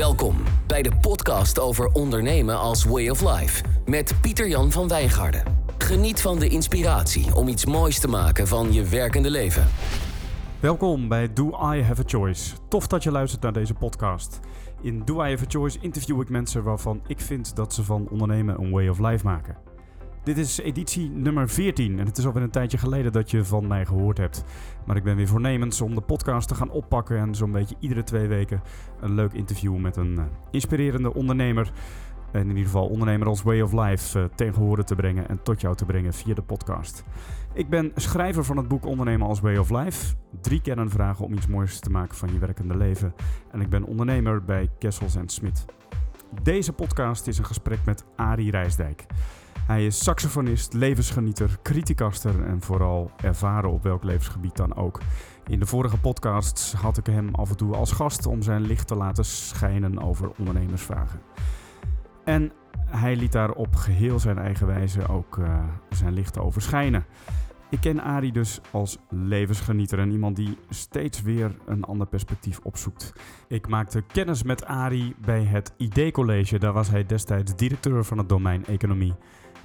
Welkom bij de podcast over ondernemen als way of life met Pieter-Jan van Wijngaarden. Geniet van de inspiratie om iets moois te maken van je werkende leven. Welkom bij Do I Have a Choice. Tof dat je luistert naar deze podcast. In Do I Have a Choice interview ik mensen waarvan ik vind dat ze van ondernemen een way of life maken. Dit is editie nummer 14 en het is alweer een tijdje geleden dat je van mij gehoord hebt. Maar ik ben weer voornemens om de podcast te gaan oppakken en zo'n beetje iedere twee weken een leuk interview met een uh, inspirerende ondernemer. En in ieder geval ondernemer als way of life uh, tegen horen te brengen en tot jou te brengen via de podcast. Ik ben schrijver van het boek Ondernemen als Way of Life. Drie kernvragen om iets moois te maken van je werkende leven. En ik ben ondernemer bij Kessels Smit. Deze podcast is een gesprek met Arie Rijsdijk. Hij is saxofonist, levensgenieter, criticaster en vooral ervaren op welk levensgebied dan ook. In de vorige podcasts had ik hem af en toe als gast om zijn licht te laten schijnen over ondernemersvragen. En hij liet daar op geheel zijn eigen wijze ook uh, zijn licht over schijnen. Ik ken Arie dus als levensgenieter en iemand die steeds weer een ander perspectief opzoekt. Ik maakte kennis met Arie bij het ID-college. Daar was hij destijds directeur van het domein economie.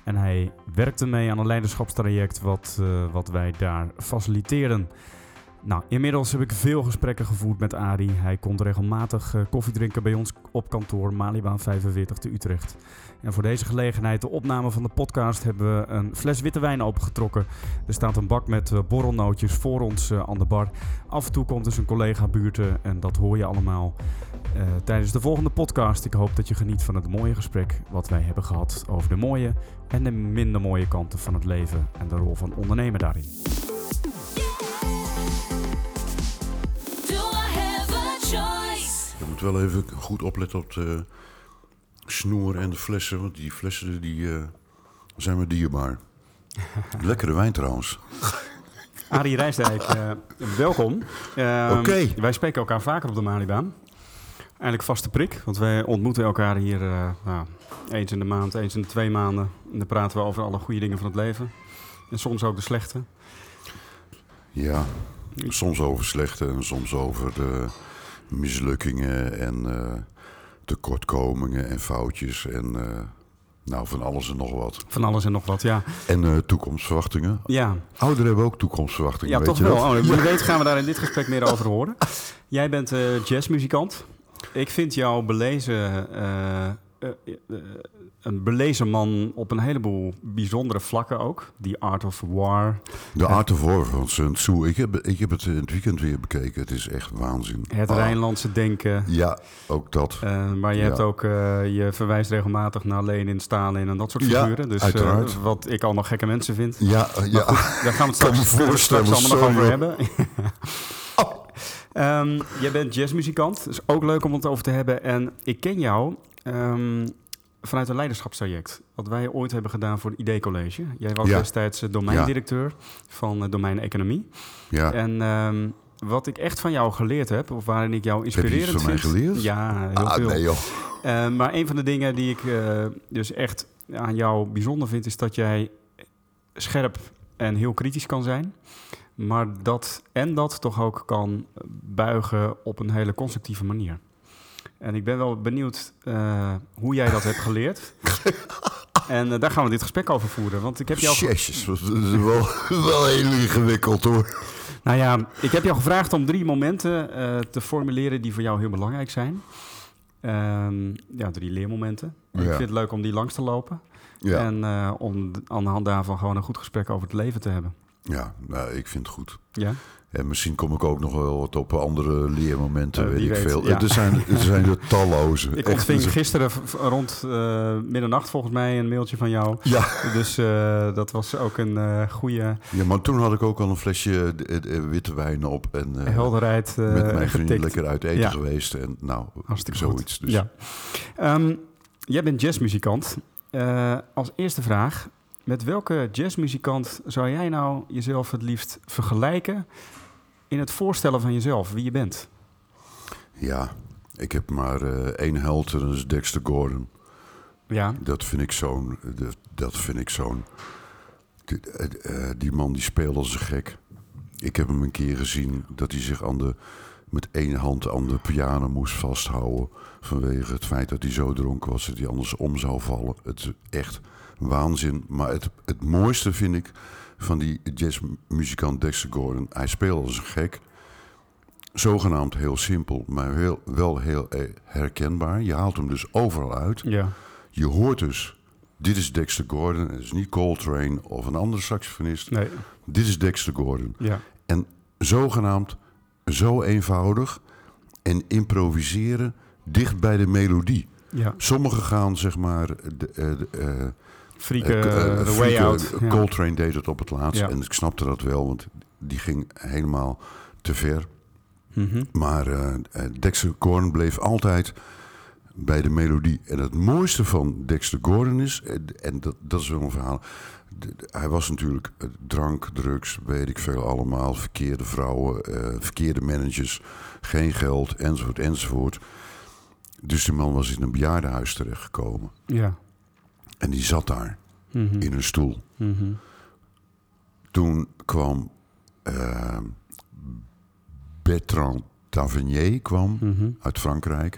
En hij werkte mee aan een leiderschapstraject wat, uh, wat wij daar faciliteerden. Nou, inmiddels heb ik veel gesprekken gevoerd met Arie. Hij komt regelmatig uh, koffie drinken bij ons op kantoor Malibaan 45 te Utrecht. En voor deze gelegenheid, de opname van de podcast, hebben we een fles witte wijn opengetrokken. Er staat een bak met uh, borrelnootjes voor ons uh, aan de bar. Af en toe komt dus een collega buurten en dat hoor je allemaal tijdens de volgende podcast. Ik hoop dat je geniet van het mooie gesprek wat wij hebben gehad over de mooie en de minder mooie kanten van het leven en de rol van ondernemer daarin. Je moet wel even goed opletten op de snoer en de flessen, want die flessen die, uh, zijn me dierbaar. Lekkere wijn trouwens. Arie Rijsdijk, uh, welkom. Uh. Okay. Wij spreken elkaar vaker op de Malibaan. Eigenlijk vaste prik, want wij ontmoeten elkaar hier nou, eens in de maand, eens in de twee maanden. En dan praten we over alle goede dingen van het leven. En soms ook de slechte. Ja, soms over slechte en soms over de mislukkingen en tekortkomingen en foutjes en uh, nou van alles en nog wat. Van alles en nog wat, ja. En uh, toekomstverwachtingen. Ja. Ouderen hebben ook toekomstverwachtingen. Ja, weet toch je wel. Dat? Oh, wie weet gaan we daar in dit gesprek meer over horen. Jij bent jazzmuzikant. Ik vind jou belezen een belezen man op een heleboel bijzondere vlakken ook. Die Art of War. De Art of War van Sun Tzu. Ik heb, ik heb het in het weekend weer bekeken. Het is echt waanzin. Het ah. Rijnlandse denken. Ja, ook dat. Uh, maar je ja. hebt ook, je verwijst regelmatig naar Lenin, Stalin en dat soort figuren. Ja, dus uiteraard. wat ik al nog gekke mensen vind. Ja, ja. Goed, daar gaan we het straks, straks allemaal nog over hebben. Um, jij bent jazzmuzikant, dus ook leuk om het over te hebben. En ik ken jou um, vanuit een leiderschapstraject. Wat wij ooit hebben gedaan voor het ID-college. Jij was Ja. destijds uh, domeindirecteur van uh, domein economie. Ja. En um, wat ik echt van jou geleerd heb, of waarin ik jou Heb je van mij geleerd? Ja, heel ah, veel. nee joh. Uh, maar een van de dingen die ik uh, dus echt aan jou bijzonder vind... is dat jij scherp en heel kritisch kan zijn... maar dat en dat toch ook kan buigen op een hele constructieve manier. En ik ben wel benieuwd uh, hoe jij dat hebt geleerd. En uh, daar gaan we dit gesprek over voeren. Want ik heb jou. Jezus, dat is wel, wel heel ingewikkeld hoor. Nou ja, ik heb jou gevraagd om drie momenten uh, te formuleren die voor jou heel belangrijk zijn. Um, ja, drie leermomenten. Ja. Ik vind het leuk om die langs te lopen. Ja. En om aan de hand daarvan gewoon een goed gesprek over het leven te hebben. Ja, nou, ik vind het goed. Ja. En misschien kom ik ook nog wel wat op andere leermomenten, Uh, weet ik weet, veel. ja. Er, zijn, er zijn er talloze. Ik ontving zijn- gisteren rond uh, middernacht volgens mij een mailtje van jou. Ja, Dus uh, dat was ook een uh, goede ja, maar toen had ik ook al een flesje eh, eh, witte wijn op. En eh, helderheid. met mijn vrienden getikt. lekker uit eten Ja. geweest. En nou, Hartstikke zoiets. goed. Dus. Ja. Um, jij bent jazzmuzikant. Als eerste vraag. Met welke jazzmuzikant zou jij nou jezelf het liefst vergelijken in het voorstellen van jezelf, wie je bent? Ja, ik heb maar eh, één held en dat is Dexter Gordon. Ja, Dat vind ik zo'n... Dat, dat vind ik zo'n... Die, eh, eh, die man die speelt als een gek. Ik heb hem een keer gezien dat hij zich aan de met één hand aan de piano moest vasthouden. Vanwege het feit dat hij zo dronken was dat hij anders om zou vallen. Het is echt waanzin. Maar het, het mooiste vind ik van die jazzmuzikant Dexter Gordon. Hij speelde als een gek. Zogenaamd heel simpel, maar heel, wel heel eh, herkenbaar. Je haalt hem dus overal uit. Ja. Je hoort dus, dit is Dexter Gordon. Het is niet Coltrane of een andere saxofonist. Nee. Dit is Dexter Gordon. Ja. En zogenaamd zo eenvoudig en improviseren dicht bij de melodie. Ja. Sommigen gaan zeg maar... De, eh, de, eh, Freaken, eh, eh, eh, The Way Out. eh, Ja. Coltrane deed het op het laatst. Ja. En ik snapte dat wel, want die ging helemaal te ver. Mhm. Maar eh eh, Dexter Gordon bleef altijd bij de melodie. En het mooiste van Dexter Gordon is, eh, en dat, dat is wel een verhaal. de- de- hij was natuurlijk eh, drank, drugs, weet ik veel allemaal. Verkeerde vrouwen, eh, verkeerde managers, geen geld, enzovoort, enzovoort. Dus die man was in een bejaardenhuis terechtgekomen. Ja. En die zat daar Mhm. in een stoel. Mhm. Toen kwam eh, Bertrand Tavernier kwam Mhm. uit Frankrijk.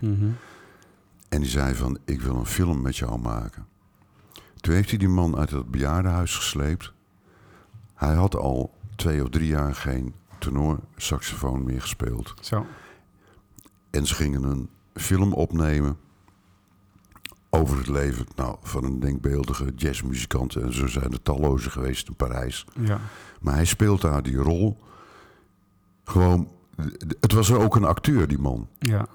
En die zei van, ik wil een film met jou maken. Toen heeft hij die man uit het bejaardenhuis gesleept. Hij had al twee of drie jaar geen tenorsaxofoon meer gespeeld. Zo. En ze gingen een film opnemen over het leven nou, van een denkbeeldige jazzmuzikant. En zo zijn er talloze geweest in Parijs. Ja. Maar hij speelt daar die rol. Gewoon, het was ook een acteur, die man, Ja.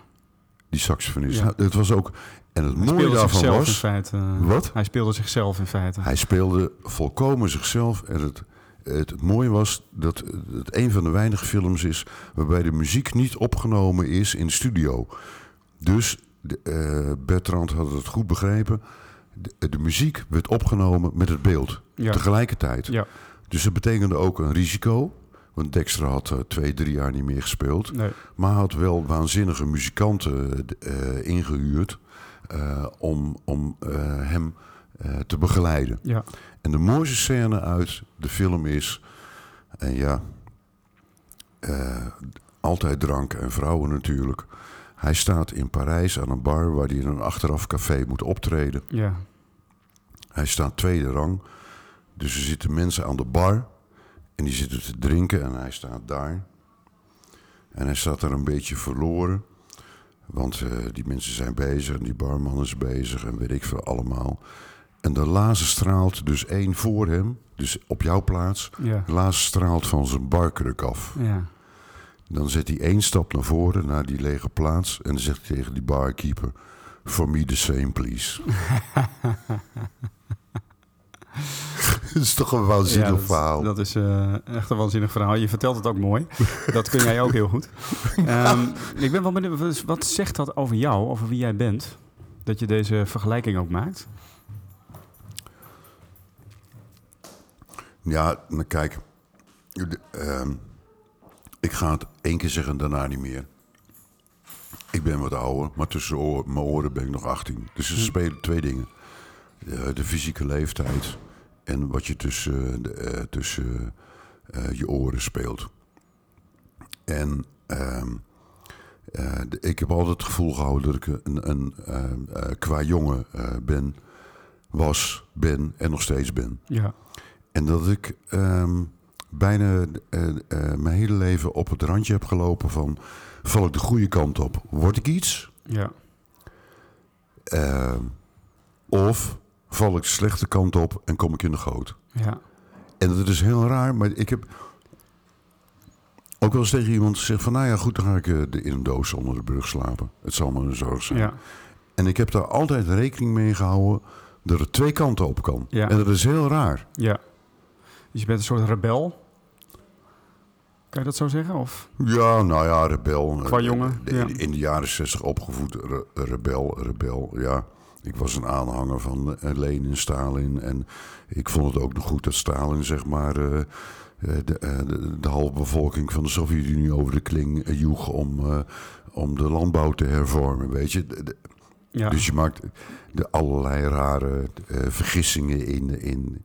die saxofonist. Ja. Het was ook, en het Hij mooie daarvan zichzelf in was... feite. Wat? Hij speelde zichzelf in feite. Hij speelde volkomen zichzelf. En het, het, het mooie was dat het een van de weinige films is waarbij de muziek niet opgenomen is in de studio. Dus de, eh, Bertrand had het goed begrepen. De, de muziek werd opgenomen met het beeld Ja. tegelijkertijd. Ja. Dus dat betekende ook een risico. Want Dexter had eh, twee, drie jaar niet meer gespeeld. Nee. Maar had wel waanzinnige muzikanten eh, ingehuurd eh, om, om eh, hem eh, te begeleiden. Ja. En de mooiste scène uit de film is, en ja, eh, altijd drank en vrouwen natuurlijk. Hij staat in Parijs aan een bar waar hij in een achteraf café moet optreden. Ja. Hij staat tweede rang. Dus er zitten mensen aan de bar. En die zitten te drinken en hij staat daar. En hij staat daar een beetje verloren. Want eh, die mensen zijn bezig en die barman is bezig en weet ik veel allemaal. En de lazen straalt dus één voor hem, dus op jouw plaats. Ja. De lazen straalt van zijn barkruk af. Ja. Dan zet hij één stap naar voren, naar die lege plaats. En dan zegt hij tegen die barkeeper... For me the same, please. Dat is toch een waanzinnig Ja, dat, verhaal. dat is eh, echt een waanzinnig verhaal. Je vertelt het ook mooi. dat kun jij ook heel goed. Ehm, ik ben wel benieuwd, wat- zegt dat over jou, over wie jij bent? Dat je deze vergelijking ook maakt? Ja, nou kijk. ehm, ik ga het één keer zeggen, daarna niet meer. Ik ben wat ouder, maar tussen mijn oren ben ik nog 18. Dus er spelen twee dingen. De, de fysieke leeftijd en wat je tussen, de, eh, tussen eh, je oren speelt. En ehm, eh, de- ik heb altijd het gevoel gehouden dat ik een, een qua jongen ben, was, ben en nog steeds ben. Ja. En dat ik ehm, bijna eh, eh, mijn hele leven op het randje heb gelopen van... val ik de goede kant op, word ik iets? Ja. Ehm, of val ik de slechte kant op en kom ik in de goot? Ja. En dat is heel raar, maar ik heb ook wel eens tegen iemand gezegd van... nou ja, goed, dan ga ik eh, in een doos onder de brug slapen. Het zal maar een zorg zijn. Ja. En ik heb daar altijd rekening mee gehouden dat het twee kanten op kan. Ja. En dat is heel raar. Ja. Dus je bent een soort rebel? Kan je dat zo zeggen? Of? Ja, nou ja, rebel. Qua Eh, jongen, de- ja. In de jaren zestig opgevoed, re- rebel, rebel, ja. Ik was een aanhanger van eh, Lenin, Stalin. En ik vond het ook nog goed dat Stalin, zeg maar... eh, de, de, de halve bevolking van de Sovjet-Unie over de kling joeg om, om de landbouw te hervormen, weet je. De- de- Ja. Dus je maakt de allerlei rare vergissingen in, in,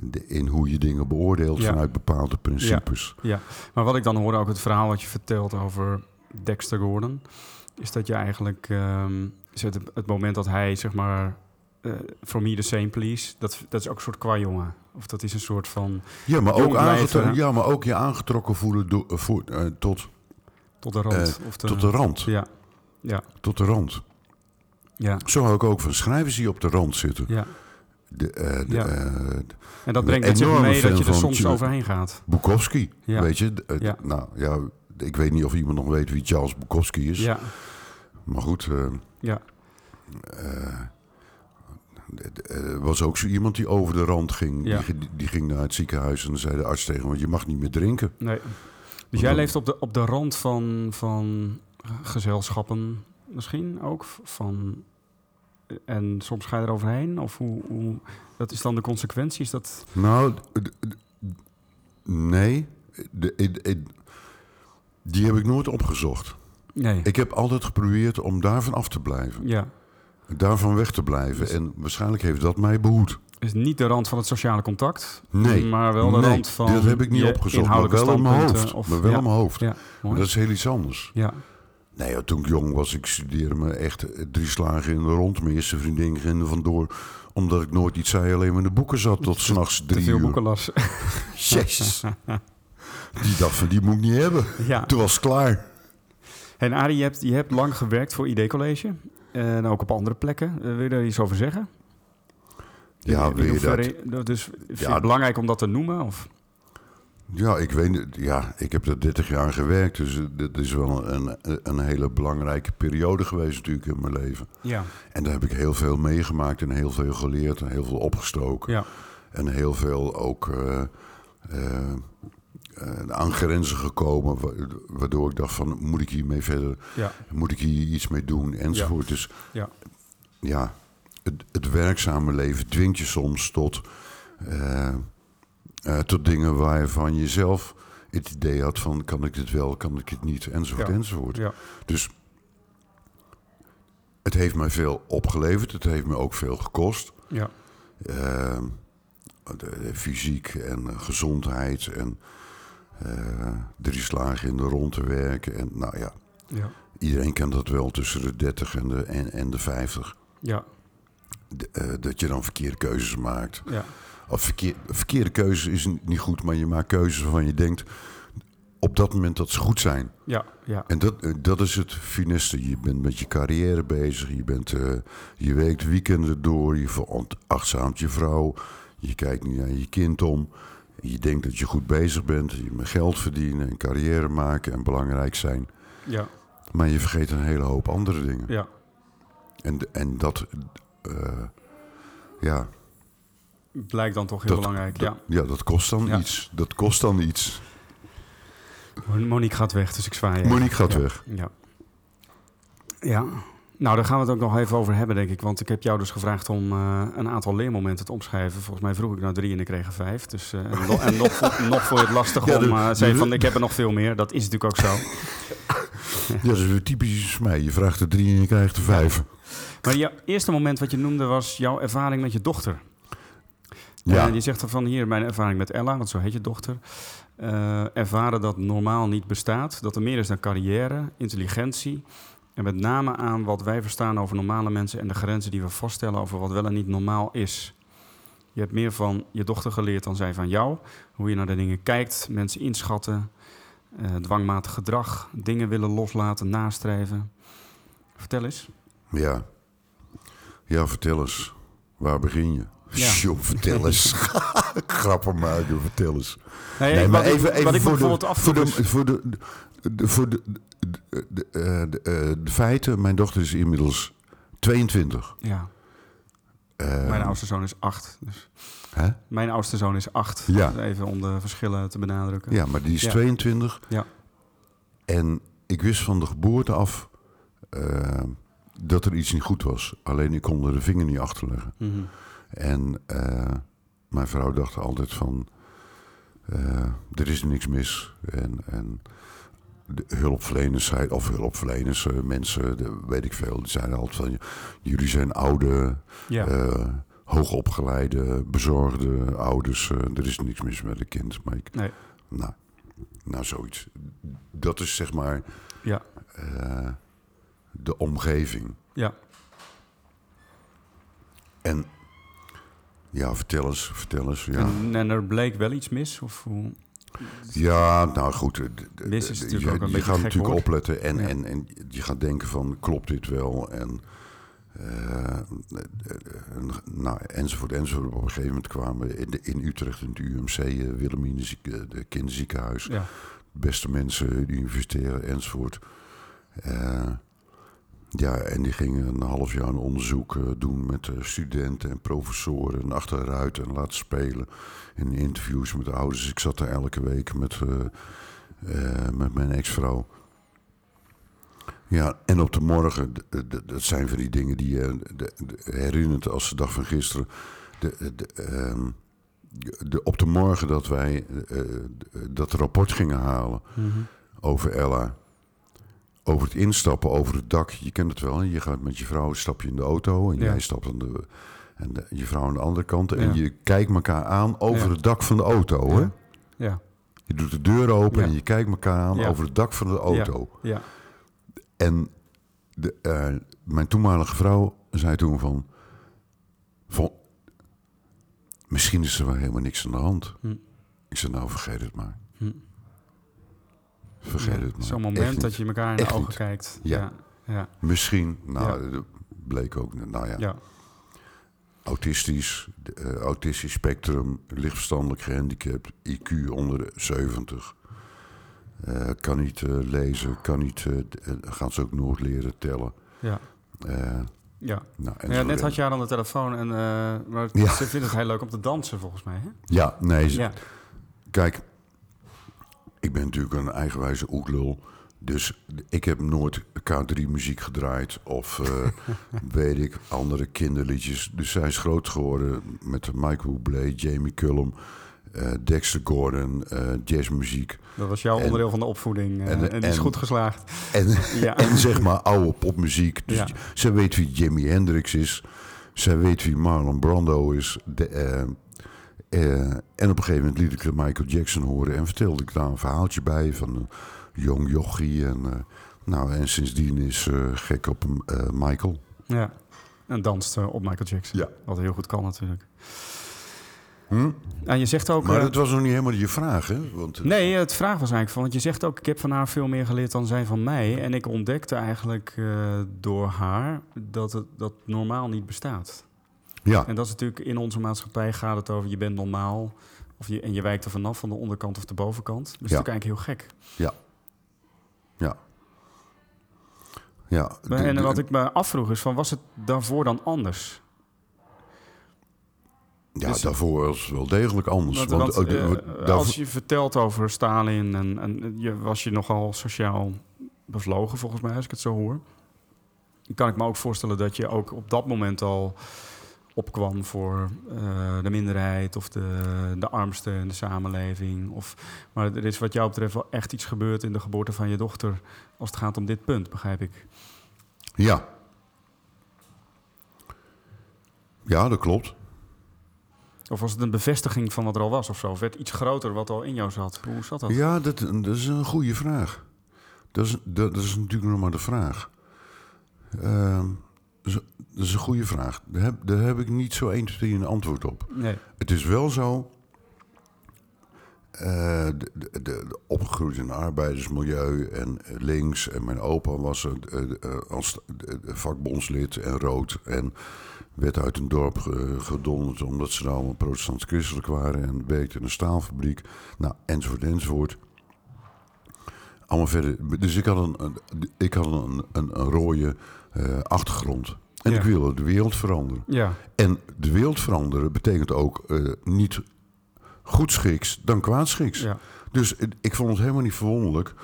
in, in hoe je dingen beoordeelt Ja. vanuit bepaalde principes. Ja, maar wat ik dan hoorde ook het verhaal wat je vertelt over Dexter Gordon, is dat je eigenlijk is het, het moment dat hij zeg maar eh for me the same please, dat, dat is ook een soort kwajongen. Of dat is een soort van Ja, maar, ook aangetrokken, ja, maar ook je aangetrokken voelen do- eh, voor, eh, tot, tot de rand. of de, tot de rand. Ja, ja, Tot de rand. ja, Zo hou ik ook van schrijvers die op de rand zitten. ja. De, eh, de, Ja. eh, En dat brengt zich enorme mee dat je er soms overheen gaat. Bukowski, Ja. weet je. eh, Ja. Nou ja, ik weet niet of iemand nog weet wie Charles Bukowski is. Ja, Maar goed, ja, was ook zo iemand die over de rand ging. Die, die ging naar het ziekenhuis en dan zei de arts tegen hem, je mag niet meer drinken. nee. Dus Want jij leeft op de, op de rand van, van gezelschappen misschien ook? Van, en soms ga je er overheen? Of hoe, hoe, dat is dan de consequentie? Is dat... Nou, nee. De, de- de- die heb ik nooit opgezocht. Nee. Ik heb altijd geprobeerd om daarvan af te blijven. Ja. Daarvan weg te blijven. En waarschijnlijk heeft dat mij behoed. Dus niet de rand van het sociale contact. Nee. Maar wel de nee, rand van. dat heb ik niet opgezocht. Maar wel in mijn hoofd. Of, maar wel ja, mijn hoofd. Ja, dat is heel iets anders. ja. Nee, ja, toen ik jong was, ik studeerde me echt eh, drie slagen in de rond. Mijn eerste vriendin ging er vandoor. Omdat ik nooit iets zei, alleen maar in de boeken zat tot s'nachts Te drie veel uur. boeken las. Jezus. Die dacht van, die moet ik niet hebben. ja. Toen was het klaar. En Arie, je hebt, je hebt lang gewerkt voor ID College. En ook op andere plekken. Eh, wil je daar iets over zeggen? Ja, In wil je dat? hoeverre- Dus vind je Ja. het belangrijk om dat te noemen? Of? Ja, ik weet. Ja, ik heb er 30 jaar gewerkt. Dus dit is wel een, een hele belangrijke periode geweest natuurlijk in mijn leven. Ja. En daar heb ik heel veel meegemaakt en heel veel geleerd en heel veel opgestoken. Ja. En heel veel ook eh, eh, aan grenzen gekomen. wa- Waardoor ik dacht van, moet ik hiermee verder? Ja. Moet ik hier iets mee doen? Enzovoort. Dus Ja. ja, het, het werkzame leven dwingt je soms tot, eh, tot dingen waarvan je zelf het idee had van... kan ik dit wel, kan ik het niet, enzovoort, Ja. enzovoort. Ja. Dus het heeft mij veel opgeleverd. Het heeft me ook veel gekost. Ja. Eh, de, de fysiek en gezondheid en eh drie slagen in de rond te werken. En nou ja, Ja. iedereen kent dat wel tussen de 30 en de, en, en de 50. Ja. De- eh, dat je dan verkeerde keuzes maakt. Ja. Of verkeer, verkeerde keuzes is niet goed, maar je maakt keuzes waarvan je denkt op dat moment dat ze goed zijn. Ja. Ja. En dat, eh, dat is het fineste. Je bent met je carrière bezig. Je, bent, eh, je werkt weekenden door. Je verachtzaamt je vrouw. Je kijkt niet naar je kind om. Je denkt dat je goed bezig bent. Je moet geld verdienen en carrière maken en belangrijk zijn. Ja. Maar je vergeet een hele hoop andere dingen. Ja. En, en dat, eh, ja, Blijkt dan toch heel Dat- belangrijk. Ja. ja, dat kost dan Ja. iets. Dat kost dan iets. Monique gaat weg, dus ik zwaai. Monique gaat Ja. weg. Ja. Ja. Nou, daar gaan we het ook nog even over hebben, denk ik. Want ik heb jou dus gevraagd om eh, een aantal leermomenten te omschrijven. Volgens mij vroeg ik nou drie en ik kreeg er vijf. Dus, eh, en, nog, en nog, je het lastig Ja, om... je de- van, ik heb er nog veel meer. Dat is natuurlijk ook zo. Ja, dat is weer typisch mij. Je vraagt er drie en je krijgt er vijf. Maar jouw eerste moment wat je noemde was jouw ervaring met je dochter. Ja, je zegt er van hier, mijn ervaring met Ella, want zo heet je dochter. eh, ervaren dat normaal niet bestaat. Dat er meer is dan carrière, intelligentie. En met name aan wat wij verstaan over normale mensen en de grenzen die we vaststellen over wat wel en niet normaal is. Je hebt meer van je dochter geleerd dan zij van jou. Hoe je naar de dingen kijkt, mensen inschatten, eh, dwangmatig gedrag, dingen willen loslaten, nastreven. Vertel eens. ja. Ja, vertel eens. Waar begin je? Ja. Vertel eens. Grappen maken, vertel eens. Nee, Nee, maar even, even voor, de, voor, de, voor, de, de, voor de, de, de, eh, de, eh, de feiten. Mijn dochter is inmiddels 22. Ja, Eh, mijn oudste zoon is acht. Dus. hè? Mijn oudste zoon is acht. Ja. Even om de verschillen te benadrukken. Ja, maar die is Ja. 22. Ja. En ik wist van de geboorte af dat er iets niet goed was. Alleen ik kon er de vinger niet achter leggen. Mhm. En eh, mijn vrouw dacht altijd van, eh, er is niks mis. En, en de hulpverleners zeiden, of hulpverleners, eh, mensen, de, weet ik veel, die zeiden altijd van, jullie zijn oude, Ja. eh, hoogopgeleide, bezorgde ouders. er is niks mis met een kind. Maar ik, Nee. nou, nou, zoiets. Dat is zeg maar Ja. de omgeving. Ja. En ja, vertel eens, vertel eens. Ja, En, en er bleek wel iets mis? Of hoe? ja nou goed. eh, Mis is natuurlijk je, ook een je gaat natuurlijk woord. opletten en, Ja. en, en je gaat denken van, klopt dit wel? En, en, nou, enzovoort, enzovoort. Op een gegeven moment kwamen we in, de, in Utrecht in het UMC, uh, Wilhelmine ziek- eh, de kinderziekenhuis. Ja. beste mensen, de universitair enzovoort. Eh, ja, en die gingen een half jaar een onderzoek eh, doen met eh, studenten en professoren en achteruit en laten spelen. In interviews met de ouders. Ik zat daar elke week met, eh, met mijn ex-vrouw. Ja, en op de morgen, dat zijn van die dingen die je herinnert als de dag van gisteren. De, de, ehm, de, op de morgen dat wij dat rapport gingen halen Mhm. over Ella. Over het instappen over het dak. Je kent het wel. Je gaat met je vrouw stap je in de auto. En Ja. jij stapt aan de, en de- je vrouw aan de andere kant. En Ja. je kijkt elkaar aan over Ja. het dak van de auto. Hè? Ja. Je doet de deur open en je kijkt elkaar aan over het dak van de auto. Ja. En de, eh, mijn toenmalige vrouw zei toen van, van... Misschien is er wel helemaal niks aan de hand. Hm. Ik zei, nou vergeet het maar. Hm. Vergeet het maar. Zo'n moment dat je elkaar in de Echt ogen niet. kijkt. Ja. Ja. Misschien, nou, dat bleek ook, nou ja, ja. autistisch, eh, autistisch spectrum, lichtverstandelijk gehandicapt, IQ onder de 70. Eh, kan niet eh, lezen, kan niet, gaan ze ook nooit leren tellen. ja. Ja. nou, Ja, net had je haar aan de telefoon en maar Ja. ze vindt het heel leuk om te dansen volgens mij. Hè? Ja, nee, ze- Ja. kijk, ik ben natuurlijk een eigenwijze oetlul. Dus ik heb nooit K3-muziek gedraaid of eh, weet ik, andere kinderliedjes. Dus zij is groot geworden met Michael Bublé, Jamie Cullum, eh, Dexter Gordon, eh, jazzmuziek. Dat was jouw En- onderdeel van de opvoeding en, en- die is goed geslaagd. En, Ja. en zeg maar oude popmuziek. Dus Ja. zij weet wie Jimi Hendrix is. Zij weet wie Marlon Brando is. De, eh, en op een gegeven moment liet ik Michael Jackson horen. En vertelde ik daar een verhaaltje bij van een jong jochie. En, eh, nou, en sindsdien is eh, gek op Michael. Ja. En danst op Michael Jackson. Ja. Wat heel goed kan natuurlijk. Hm? En je zegt ook... Maar dat was nog niet helemaal je vraag, hè? Want, Nee, het vraag was eigenlijk van, want je zegt ook, ik heb van haar veel meer geleerd dan zij van mij. En ik ontdekte eigenlijk door haar dat het dat normaal niet bestaat. Ja, En dat is natuurlijk in onze maatschappij gaat het over, je bent normaal. Of je, en je wijkt er vanaf van de onderkant of de bovenkant. Dat is Ja. natuurlijk eigenlijk heel gek. ja. Ja, de- en de- wat ik me afvroeg is van, was het daarvoor dan anders? ja dus- daarvoor was het wel degelijk anders. Want, Want, want, de- eh, daarvoor- als je vertelt over Stalin en, en je, was je nogal sociaal bevlogen volgens mij, als ik het zo hoor. Dan kan ik me ook voorstellen dat je ook op dat moment al opkwam voor eh, de minderheid of de, de armsten in de samenleving. Of, maar er is wat jou betreft wel echt iets gebeurd in de geboorte van je dochter als het gaat om dit punt, begrijp ik. Ja. Ja, dat klopt. Of was het een bevestiging van wat er al was of zo? Of werd iets groter wat al in jou zat? Hoe zat dat? Ja, dat, dat is een goede vraag. Dat is, dat, dat is natuurlijk nog maar de vraag. Ehm, dat, is, een goede vraag. Daar heb, daar heb ik niet zo 1, 2, een antwoord op. Nee. Het is wel zo. eh, de, de, opgegroeid in een arbeidersmilieu en links. En mijn opa was eh, eh, als vakbondslid en rood. En werd uit een dorp ge- gedonderd omdat ze nou allemaal protestants-christelijk waren. En werkte in een staalfabriek. Nou, enzovoort, enzovoort. Allemaal verder. Dus ik had een, ik had een, een, een rode eh, achtergrond. En Ja. ik wilde de wereld veranderen. Ja, En de wereld veranderen betekent ook eh, niet goedschiks dan kwaadschiks. ja. Dus eh, ik vond het helemaal niet verwonderlijk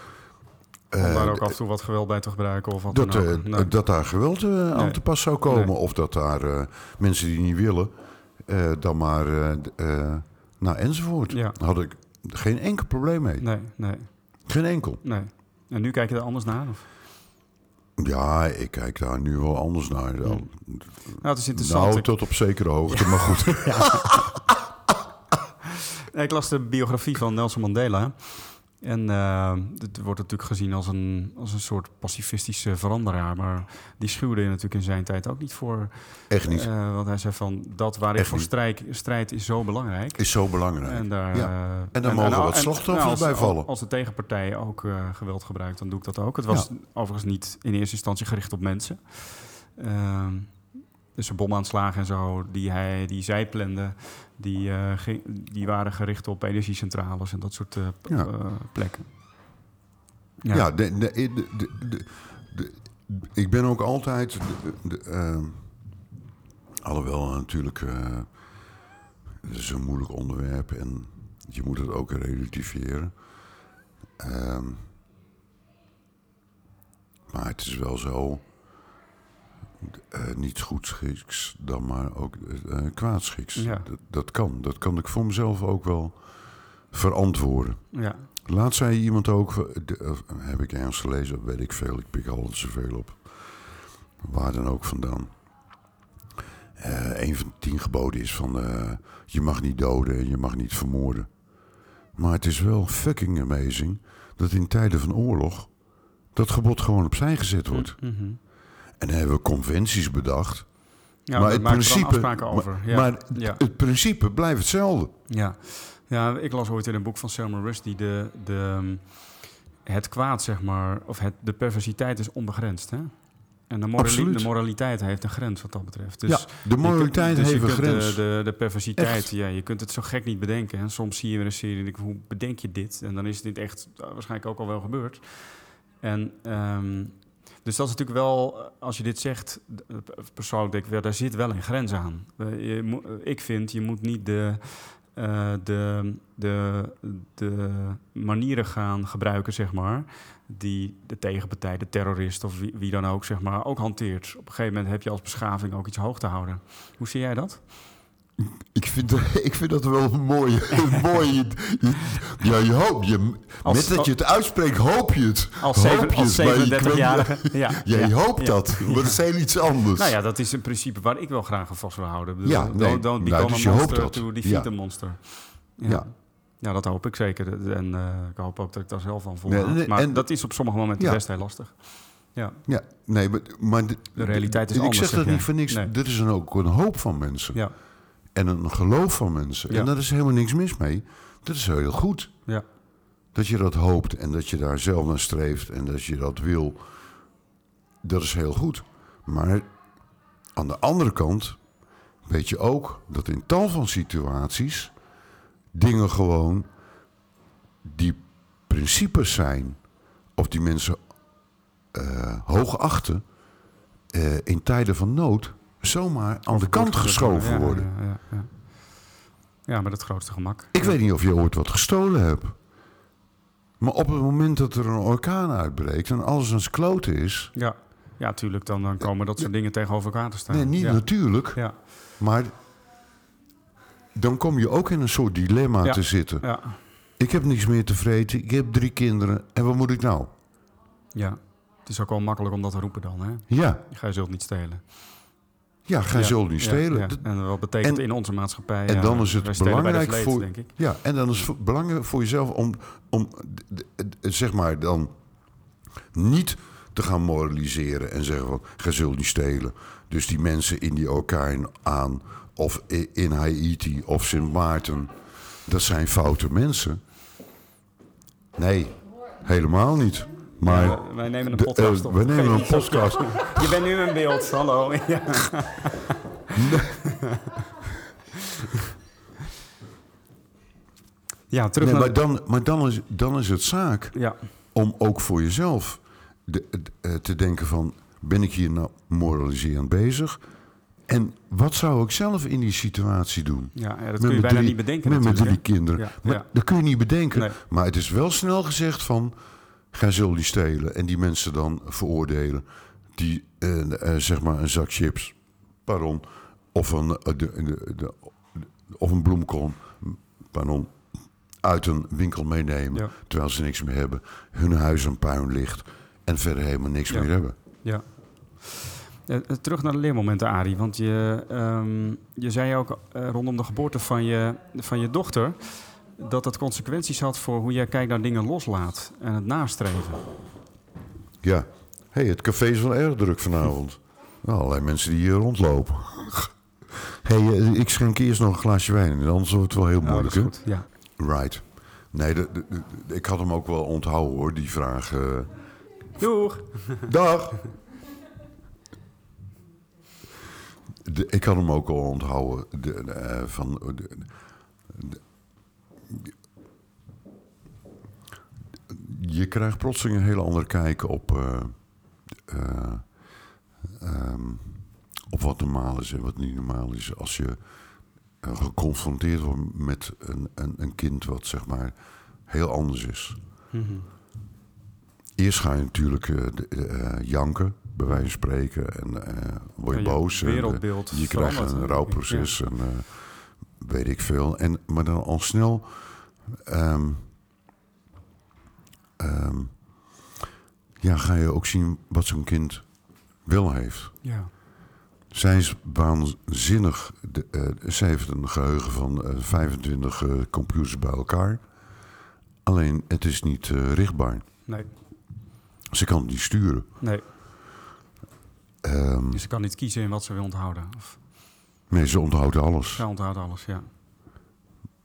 Om eh, daar ook af en toe wat geweld bij te gebruiken of wat dat, dan ook. eh, Nee. dat daar geweld eh, aan Nee. te pas zou komen. Nee. Of dat daar eh, mensen die niet willen, eh, dan maar, eh, eh, nou enzovoort. Ja. Daar had ik geen enkel probleem mee. Nee, nee, Geen enkel. nee. En nu kijk je er anders naar? Of? Ja, ik kijk daar nu wel anders naar. Dan. Nou, het is interessant. Nou, tot op zekere hoogte, maar goed. ik las de biografie van Nelson Mandela. En uh, het wordt natuurlijk gezien als een, als een soort pacifistische veranderaar. Maar die schuwde je natuurlijk in zijn tijd ook niet voor. Echt niet. Uh, want hij zei van, dat waar ik voor strijd, strijd is zo belangrijk. Is zo belangrijk. En daar, ja. uh, en daar mogen en, wat slachtoffers nou, bij vallen. Als de tegenpartij ook geweld gebruikt, dan doe ik dat ook. Het was ja. overigens niet in eerste instantie gericht op mensen. Dus de bomaanslagen en zo, die, hij, die zij plande, die, uh, die waren gericht op energiecentrales en dat soort ja. uh, plekken. Ja, ja de, de, de, ik ben ook altijd. Ehm, alhoewel natuurlijk. het is een moeilijk onderwerp en je moet het ook relativeren. Ehm, maar het is wel zo uh, niet goedschiks, dan maar ook uh, kwaadschiks. Ja. Dat, dat, kan. Dat kan ik voor mezelf ook wel verantwoorden. Ja. Laat zei iemand ook, de, heb ik ergens gelezen, weet ik veel, ik pik altijd zoveel op. Waar dan ook vandaan. Uh, een van de tien geboden is van je mag niet doden en je mag niet vermoorden. Maar het is wel fucking amazing dat in tijden van oorlog dat gebod gewoon opzij gezet wordt. Mm -hmm. En dan hebben we conventies bedacht. Ja, maar het principe, over. Maar, Ja. maar Ja. het principe blijft hetzelfde. Ja. ja, ik las ooit in een boek van Selma Rushdie... De, de, het kwaad, zeg maar, of het, de perversiteit is onbegrensd, hè? En de, morali de moraliteit heeft een grens wat dat betreft. Dus ja, de moraliteit kunt, dus heeft een grens. De, de, de perversiteit, Echt. ja, je kunt het zo gek niet bedenken. En soms zie je weer een serie en denk hoe bedenk je dit? En dan is dit echt uh, waarschijnlijk ook al wel gebeurd. En um, dus dat is natuurlijk wel, als je dit zegt, persoonlijk denk ik, daar zit wel een grens aan. Je ik vind, je moet niet de, uh, de, de, de manieren gaan gebruiken, zeg maar, die de tegenpartij, de terrorist of wie, wie dan ook, zeg maar, ook hanteert. Op een gegeven moment heb je als beschaving ook iets hoog te houden. Hoe zie jij dat? Ik vind, ik vind dat wel een mooie. Een mooie ja, je hoopt. Je, Als- met dat je het uitspreekt, hoop je het. Als, als het, maar je kunt- 37-jarige. Ja, Ja, je ja, hoopt ja. dat. Maar dat is heel iets anders. Nou ja, dat is een principe waar ik wel graag aan vast wil houden. Ik bedoel, Ja, nee, don't, don't nou, become dus a monster to defeat Ja. a monster. Ja. Ja. dat hoop ik zeker. En eh, ik hoop ook dat ik daar zelf van voel. Nee, nee, maar en- dat is op sommige momenten Ja. best heel lastig. Ja, Ja, nee, maar, maar de, De realiteit is ik anders, zeg zeg dat jij. niet voor niks. Nee. Dit is een, ook een hoop van mensen. ja, En een geloof van mensen. Ja. En daar is helemaal niks mis mee. Dat is heel goed. ja. Dat je dat hoopt en dat je daar zelf naar streeft en dat je dat wil. Dat is heel goed. Maar aan de andere kant weet je ook dat in tal van situaties dingen gewoon die principes zijn of die mensen eh, hoog achten eh, in tijden van nood zomaar aan de kant geschoven worden. Ja, ja, met het grootste gemak. Ik weet niet of je ooit wat gestolen hebt. Maar op het moment dat er een orkaan uitbreekt en alles aan kloten is. Ja, ja tuurlijk. Dan, dan komen dat soort dingen tegenover elkaar te staan. Nee, niet ja. natuurlijk. Ja, Maar dan kom je ook in een soort dilemma Ja. te zitten. ja, Ik heb niks meer te vreten, ik heb drie kinderen. En wat moet ik nou? ja. Het is ook wel makkelijk om dat te roepen dan, hè? Ja, Gij zult niet stelen. Ja ga Ja, zult niet stelen. En wat betekent En- in onze maatschappij? en dan is het belangrijk vleet, voor- denk ik. Ja, en dan is het belangrijk voor jezelf om, om zeg maar dan niet te gaan moraliseren en zeggen van, gij zult niet stelen. Dus die mensen in die orkaan aan, of in Haiti of Sint Maarten, dat zijn foute mensen. Nee, helemaal niet. Maar Ja, wij nemen een de- podcast eh, op. we nemen een podcast. Je bent nu in beeld, hallo. Ja. Ja, terug Nee, naar... maar dan, maar dan, is, dan is het zaak Ja, om ook voor jezelf de, de- eh, te denken van... ben ik hier nou moraliserend bezig? En wat zou ik zelf in die situatie doen? ja, ja, dat Met kun je bijna drie- niet bedenken Met mijn drie hè? kinderen. Maar. Dat kun je niet bedenken. Nee. Maar het is wel snel gezegd van... ga zul die stelen en die mensen dan veroordelen... die eh, eh, zeg maar een zak chips, pardon... of een, eh, de, de, de- of een bloemkool, pardon... uit een winkel meenemen... Ja. terwijl ze niks meer hebben. Hun huis een puin ligt... en verder helemaal niks Ja. meer hebben. Ja. Terug naar de leermomenten, Arie. Want je, ehm, je zei ook rondom de geboorte van je, van je dochter... dat het consequenties had voor hoe jij kijkt naar dingen loslaat en het nastreven. Ja. hey, het café is wel erg druk vanavond. Nou, allerlei mensen die hier rondlopen. hey, eh, ik schenk eerst nog een glaasje wijn in, anders wordt het wel heel Nou, moeilijk. dat is hè? goed. Ja. Right. Nee, de, de- de- ik had hem ook wel onthouden hoor, die vraag. eh. Doeg! Dag! Ik had hem ook al onthouden. De, de, eh, van, je krijgt plotseling een hele andere kijk op, eh, eh, ehm, op wat normaal is en wat niet normaal is. Als je eh, geconfronteerd wordt met een, een, een kind wat zeg maar heel anders is. Mhm. Eerst ga je natuurlijk de- janken, bij wijze van spreken. En word je Ja, je boos. en, wereldbeeld je krijgt een rouwproces. En, weet ik veel. En, maar dan al snel... ehm, ehm, ja, ga je ook zien wat zo'n kind wel heeft. Ja. Zij is waanzinnig. De, eh, zij heeft een geheugen van eh, 25 eh, computers bij elkaar. Alleen, het is niet eh, richtbaar. Nee. Ze kan het niet sturen. Nee. Ehm, Dus ze kan niet kiezen in wat ze wil onthouden. Of, nee, ze onthoudt alles. zij onthoudt alles, ja.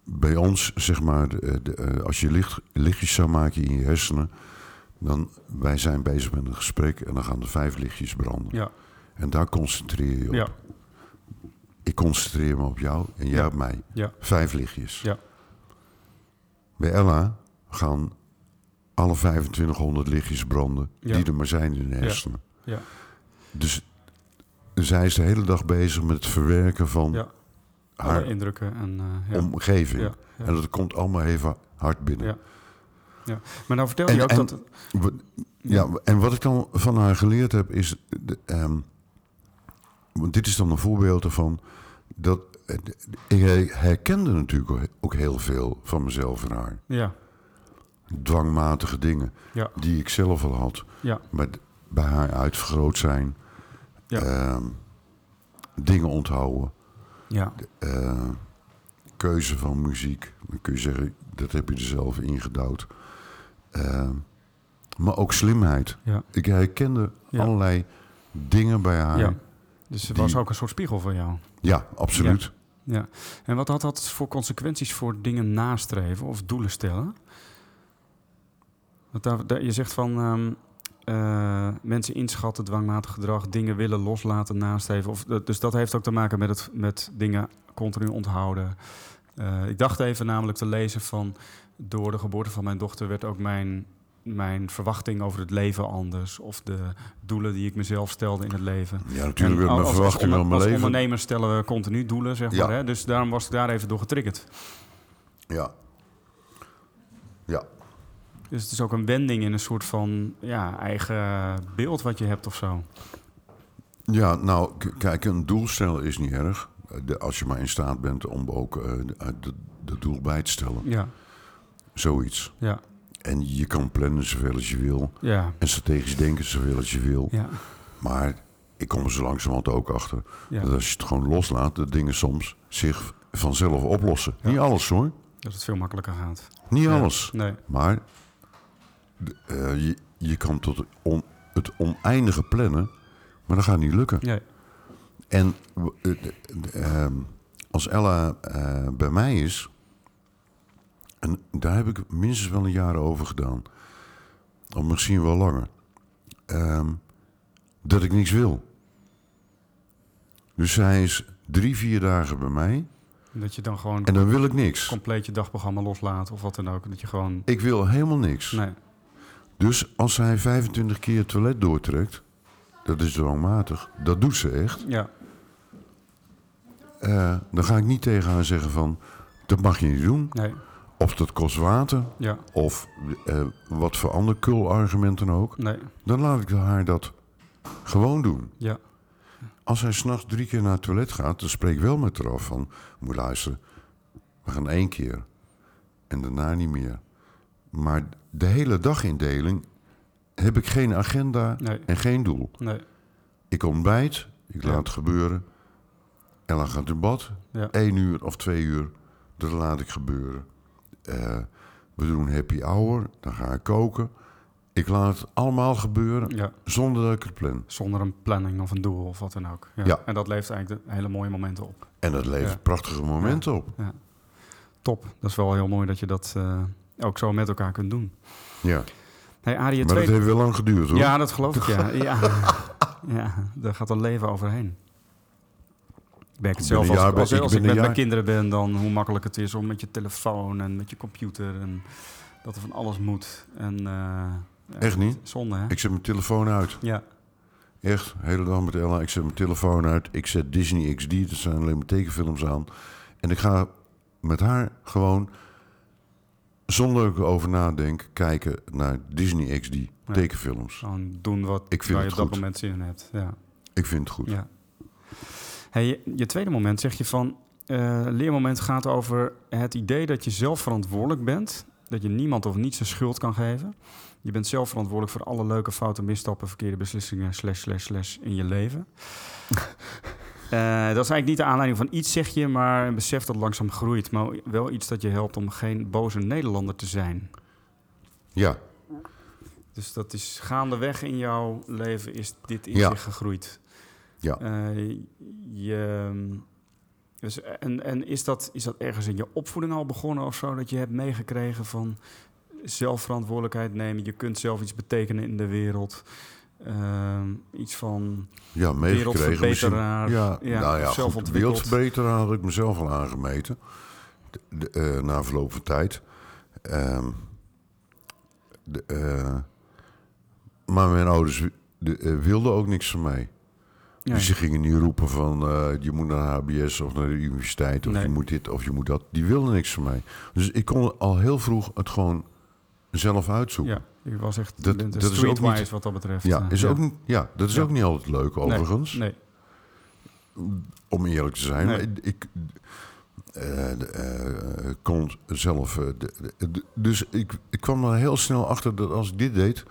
Bij ons, zeg maar, de, de, eh, als je licht, lichtjes zou maken in je hersenen... dan wij zijn bezig met een gesprek en dan gaan er vijf lichtjes branden. Ja. En daar concentreer je op. Ja. Ik concentreer me op jou en jij Ja. op mij. Ja. Vijf lichtjes. Ja. Bij Ella gaan alle 2500 lichtjes branden die er maar zijn in de hersenen. Ja. Dus zij is de hele dag bezig met het verwerken van Ja. Haar indrukken en... eh, ja. omgeving. En dat komt allemaal even hard binnen. Ja. Ja. Maar nou vertel je ook en- dat... Ja, en wat ik dan van haar geleerd heb is... De, ehm, want dit is dan een voorbeeld ervan... dat ik herkende natuurlijk ook- heel veel van mezelf en haar. Ja. Dwangmatige dingen Ja. die ik zelf al had. Ja. Maar bij haar uitvergroot zijn. Ja. ehm, dingen onthouden. Ja. eh, keuze van muziek. Dan kun je zeggen, dat heb je er zelf ingedouwd. Ehm, maar ook slimheid. Ja. Ik herkende Ja. allerlei dingen bij haar. Ja. Ja, Dus ze Die- was ook een soort spiegel voor jou. absoluut. Ja. En wat had dat voor consequenties voor dingen nastreven of doelen stellen? Want daar, daar- je zegt van ehm, eh, mensen inschatten, dwangmatig gedrag, dingen willen loslaten, nastreven. Of, dus dat heeft ook te maken met, het, met dingen continu onthouden. Eh, ik dacht even namelijk te lezen van door de geboorte van mijn dochter werd ook mijn, mijn verwachting over het leven anders. Of de doelen die ik mezelf stelde in het leven. Ja, natuurlijk weer mijn als- als verwachting van mijn als leven. ondernemer stellen we continu doelen, zeg Ja. maar. Hè? Dus daarom was ik daar even door getriggerd. Ja. Ja. Dus het is ook een wending in een soort van ja, eigen beeld wat je hebt of zo. ja, nou, kijk, een doel stellen is niet erg. De, als je maar in staat bent om ook eh, de, de, de doel bij te stellen. Ja, Zoiets. ja, En je kan plannen zoveel als je wil. ja, En strategisch denken zoveel als je wil. ja, Maar ik kom er zo langzamerhand ook achter. ja. Dat als je het gewoon loslaat, dat dingen soms zich vanzelf oplossen. Ja. Niet alles hoor. Dat het veel makkelijker gaat. Niet Ja. alles. Nee, Maar eh, je, je kan tot het on- het oneindige plannen, maar dat gaat niet lukken. nee, En eh, eh, ehm, als Ella eh, bij mij is, en daar heb ik minstens wel een jaar over gedaan, of misschien wel langer, ehm, dat ik niks wil. Dus zij is drie, vier dagen bij mij dat je dan gewoon en dan wil ik niks. compleet je dagprogramma loslaat of wat dan ook. Dat je gewoon... Ik wil helemaal niks. Nee, Dus als zij 25 keer het toilet doortrekt, dat is dwangmatig, dat doet ze echt. ja, eh, dan ga ik niet tegen haar zeggen van, dat mag je niet doen. nee, Of dat kost water, ja, of eh, wat voor ander kul argument dan ook. nee, Dan laat ik haar dat gewoon doen. ja, Als hij s'nachts drie keer naar het toilet gaat, dan spreek ik wel met haar af van... Moet luisteren, we gaan één keer. En daarna niet meer. Maar de hele dagindeling heb ik geen agenda nee, en geen doel. nee, Ik ontbijt, ik Ja. laat het gebeuren. Ella gaat in bad, ja, één uur of twee uur, dat laat ik gebeuren. eh, we doen happy hour, dan ga ik koken. Ik laat het allemaal gebeuren Ja, zonder dat ik het plan. zonder een planning of een doel of wat dan ook. Ja. En dat levert eigenlijk de hele mooie momenten op. En dat levert prachtige momenten op. Top. Dat is wel heel mooi dat je dat eh, ook zo met elkaar kunt doen. Ja. Hey, Maar dat heeft wel lang geduurd hoor. Ja, dat geloof ik, ja. ja. ja, daar gaat een leven overheen. Ik merk het zelf als, als, ik als ik met mijn kinderen ben, dan hoe makkelijk het is om met je telefoon en met je computer en dat er van alles moet. En, eh, Echt niet? Zonde, hè? Ik zet mijn telefoon uit. Ja, Echt, hele dag met Ella. Ik zet mijn telefoon uit. Ik zet Disney XD, dat zijn alleen maar tekenfilms aan. En ik ga met haar gewoon, zonder dat ik erover nadenk, kijken naar Disney XD, tekenfilms. gewoon doen wat Ik vind waar je op dat moment zin in hebt. Ja. Ik vind het goed. Ja. Hey, je, tweede moment zeg je van... eh, leermoment gaat over het idee dat je zelf verantwoordelijk bent. Dat je niemand of niets een schuld kan geven. Je bent zelf verantwoordelijk voor alle leuke fouten, misstappen, verkeerde beslissingen... slash, slash, slash in je leven. Eh, dat is eigenlijk niet de aanleiding van iets, zeg je... maar een besef dat langzaam groeit. Maar wel iets dat je helpt om geen boze Nederlander te zijn. Ja, Dus dat is gaandeweg in jouw leven is dit in Ja. zich gegroeid. Ja. Eh, je, dus, en en is, dat, is dat ergens in je opvoeding al begonnen of zo? Dat je hebt meegekregen van zelfverantwoordelijkheid nemen. Je kunt zelf iets betekenen in de wereld. Ehm, iets van ja wereldverbeteraar. Ja, Ja, nou ja, zelf goed, wereldverbeteraar had ik mezelf al aangemeten. De, de, eh, na verloop van tijd. Ehm, de, eh, maar mijn ouders de, eh, wilden ook niks van mij. Ja, Dus die gingen niet roepen van je moet naar HBS of naar de universiteit of Nee. je moet dit of je moet dat. Die wilden niks van mij. Dus ik kon al heel vroeg het gewoon zelf uitzoeken. ja, was echt Dat- de, dat is ook niet- wat dat betreft. Ja, eh, is ja. Ook, ja dat is Ja. ook niet altijd leuk overigens, Nee, om eerlijk te zijn. Nee. Maar ik eh, de, eh, kon zelf... de- de- de- dus ik, ik kwam er heel snel achter dat als ik dit deed,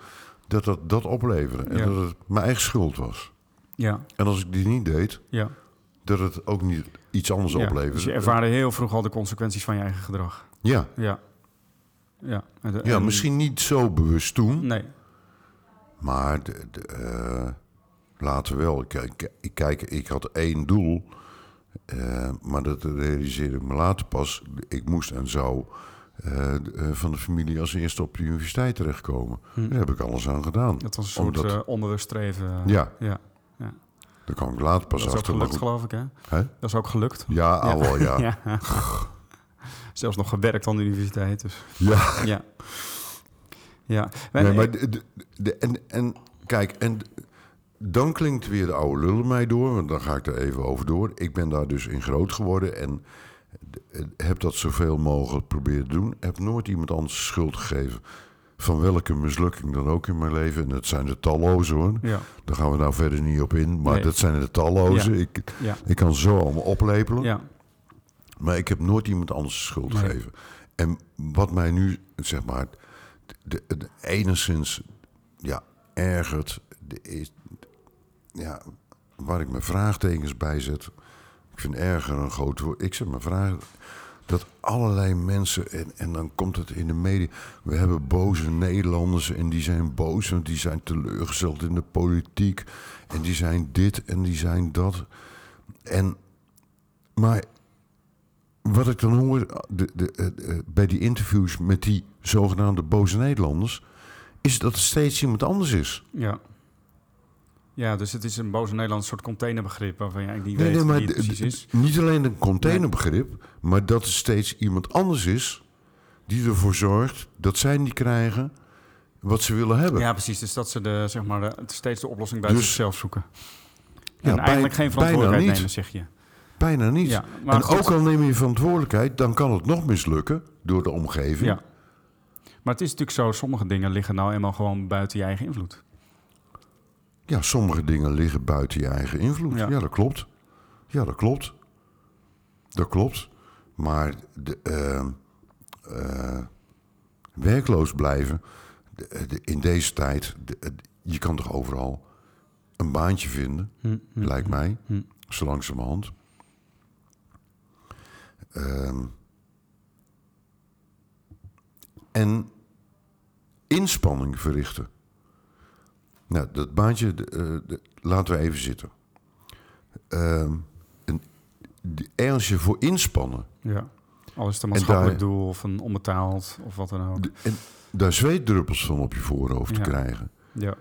dat dat, dat opleverde. En Ja. dat het mijn eigen schuld was. ja, En als ik die niet deed, ja. dat het ook niet iets anders ja. opleverde. Dus je ervaarde heel vroeg al de consequenties van je eigen gedrag. Ja, Ja. Ja, en ja en- misschien niet zo bewust toen, Nee, maar de, de, eh, later wel. Ik, ik, ik, kijk, ik had één doel, eh, maar dat realiseerde ik me later pas. Ik moest en zou eh, van de familie als eerste op de universiteit terechtkomen. Hm. Daar heb ik alles aan gedaan. dat was een soort Omdat- onbewust streven. Ja, ja. daar kwam ik later pas Dat is ook achter. gelukt, geloof ik, hè? Hè? Dat is ook gelukt. Ja, al wel, ja. ja. Ja. Zelfs nog gewerkt aan de universiteit, dus ja. Ja. Nee, maar de, de, de- en, en kijk, en dan klinkt weer de oude lullen mij door, want dan ga ik er even over door. Ik ben daar dus in groot geworden en heb dat zoveel mogelijk proberen te doen. Heb nooit iemand anders schuld gegeven. Van welke mislukking dan ook in mijn leven. En dat zijn de talloze hoor. Ja, Daar gaan we nou verder niet op in. Maar Nee. dat zijn de talloze. Ja. Ik, ja, ik kan zo allemaal oplepelen. Maar ik heb nooit iemand anders schuld Nee. gegeven. En wat mij nu, zeg maar, de, de, enigszins ja, ergert, de, is, ja, waar ik mijn vraagtekens bij zet. Ik vind erger een groot woord. Ik zet mijn vragen. Dat allerlei mensen, en, en dan komt het in de media. We hebben boze Nederlanders en die zijn boos, want die zijn teleurgesteld in de politiek. En die zijn dit en die zijn dat. En, maar wat ik dan hoor de, de, eh, eh, bij die interviews met die zogenaamde boze Nederlanders, is dat het steeds iemand anders is. ja. Ja, dus het is een boze Nederlands soort containerbegrip waarvan je eigenlijk niet Nee, weet nee, maar wie het precies is. niet alleen een containerbegrip, maar dat het steeds iemand anders is die ervoor zorgt dat zij niet krijgen wat ze willen hebben. Ja, precies. Dus dat ze de, zeg maar, de, steeds de oplossing buiten Dus- zichzelf zoeken. Ja, en bij- eigenlijk geen verantwoordelijkheid nemen, zeg je. Bijna niet. Ja, maar en goed. ook al neem je verantwoordelijkheid, dan kan het nog mislukken door de omgeving. Ja. Maar het is natuurlijk zo, sommige dingen liggen nou eenmaal gewoon buiten je eigen invloed. Ja, sommige dingen liggen buiten je eigen invloed. Ja. Ja, dat klopt. Ja, dat klopt. Dat klopt. Maar de, eh, eh, werkloos blijven de- de- in deze tijd, je kan toch overal een baantje vinden, Hm, hm, lijkt mij, hm. zo langzamerhand. Ehm en inspanning verrichten. Nou, dat baantje de, eh, de- laten we even zitten. Ergens je voor inspannen. Ja. Al is het een En maatschappelijk daar- doel of een onbetaald of wat dan ook. de- en daar zweetdruppels van op je voorhoofd Ja. te krijgen. Ja,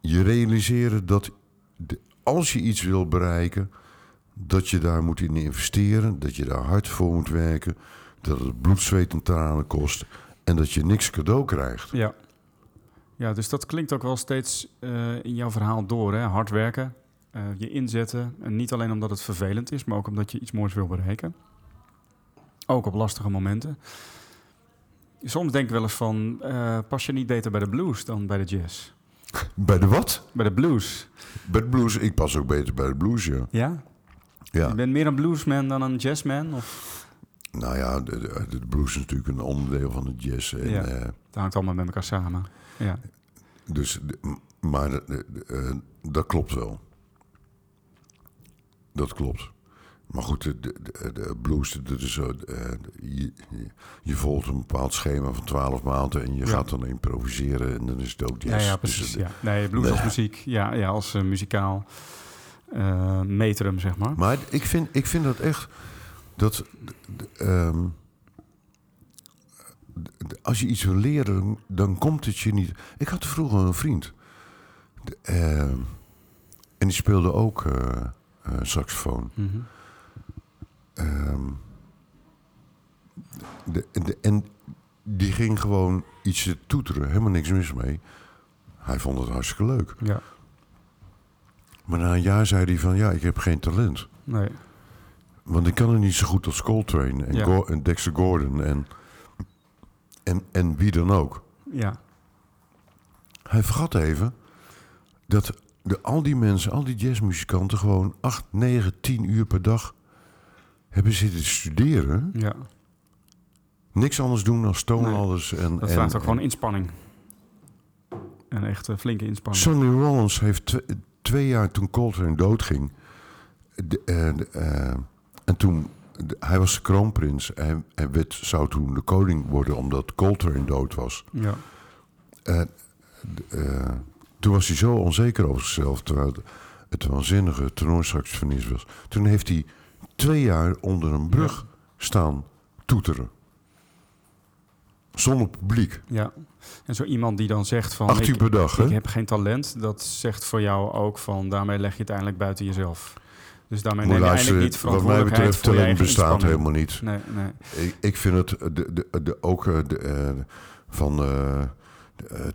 Je realiseren dat de- als je iets wil bereiken, dat je daar moet in investeren, dat je daar hard voor moet werken, dat het bloed, zweet en tranen kost en dat je niks cadeau krijgt. ja. Ja, dus dat klinkt ook wel steeds eh, in jouw verhaal door. Hè? Hard werken, eh, je inzetten. En niet alleen omdat het vervelend is, maar ook omdat je iets moois wil bereiken. Ook op lastige momenten. Soms denk ik wel eens van, eh, pas je niet beter bij de blues dan bij de jazz? Bij de wat? Bij de blues, Bij de blues. Ik pas ook beter bij de blues, ja. ja? Ja. Je bent meer een bluesman dan een jazzman? Of Nou ja, de, de, de blues is natuurlijk een onderdeel van de jazz. En, Ja. eh, dat hangt allemaal met elkaar samen. Ja, dus, maar de- eh, dat klopt wel. Dat klopt. Maar goed, de, de, de, blues, dat is eh, je, je- volgt een bepaald schema van twaalf maanden en je Ja. gaat dan improviseren en dan is het ook ja, jazz. ja Dus precies. het- Ja. Nee, blues als muziek. Ja, ja als muzikaal eh metrum, zeg maar. Maar ik vind, ik vind dat echt. Dat, ehm, als je iets wil leren, dan komt het je niet. Ik had vroeger een vriend. De, ehm, en die speelde ook eh, eh, saxofoon. Mhm. Ehm, de, de, en die ging gewoon iets toeteren, helemaal niks mis mee. Hij vond het hartstikke leuk. Ja, Maar na een jaar zei hij van ja, ik heb geen talent. nee. Want ik kan het niet zo goed als Coltrane en, Ja. Go- en Dexter Gordon en, en, en wie dan ook. Ja, Hij vergat even dat de, al die mensen, al die jazzmuzikanten gewoon 8, 9, 10 uur per dag hebben zitten studeren. ja. Niks anders doen dan toonladders. En, Dat en, vraagt ook gewoon inspanning. Een echt flinke inspanning. Sonny Rollins heeft twee jaar toen Coltrane doodging. De, eh, en toen, de- hij was de kroonprins. En, en werd, zou toen de koning worden omdat Coltrane dood was. Ja, d- eh, toen was hij zo onzeker over zichzelf. Terwijl het, het waanzinnige tenorsaxofonist was. Toen heeft hij twee jaar onder een brug staan toeteren. Zonder publiek. ja. En zo iemand die dan zegt van... Acht uur ik, per dag, ik heb geen talent, dat zegt voor jou ook van... daarmee leg je het eindelijk buiten jezelf. Dus daarmee Moet neem je eigenlijk niet wat mij verantwoordelijkheid betreft, talent bestaat helemaal niet. Nee, nee. Ik, ik vind het de, de, de, ook eh, de, eh, van eh, eh,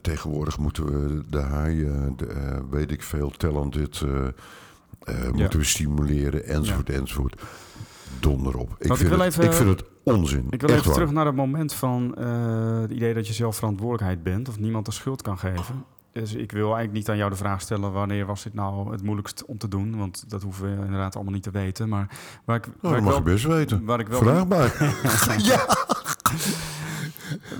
tegenwoordig moeten we de haaien, de, eh, weet ik veel, talented eh, eh, moeten we stimuleren enzovoort enzovoort. Donder op. Ik, vind het, even- ik vind het onzin. Ik wil Echt even waar. terug naar het moment van eh, het idee dat je zelf verantwoordelijkheid bent of niemand de schuld kan geven. Dus ik wil eigenlijk niet aan jou de vraag stellen wanneer was dit nou het moeilijkst om te doen, want dat hoeven we inderdaad allemaal niet te weten. Maar waar ik, Nou, waar dat ik mag wel, je best weten. waar ik wel Vraag maar. ja,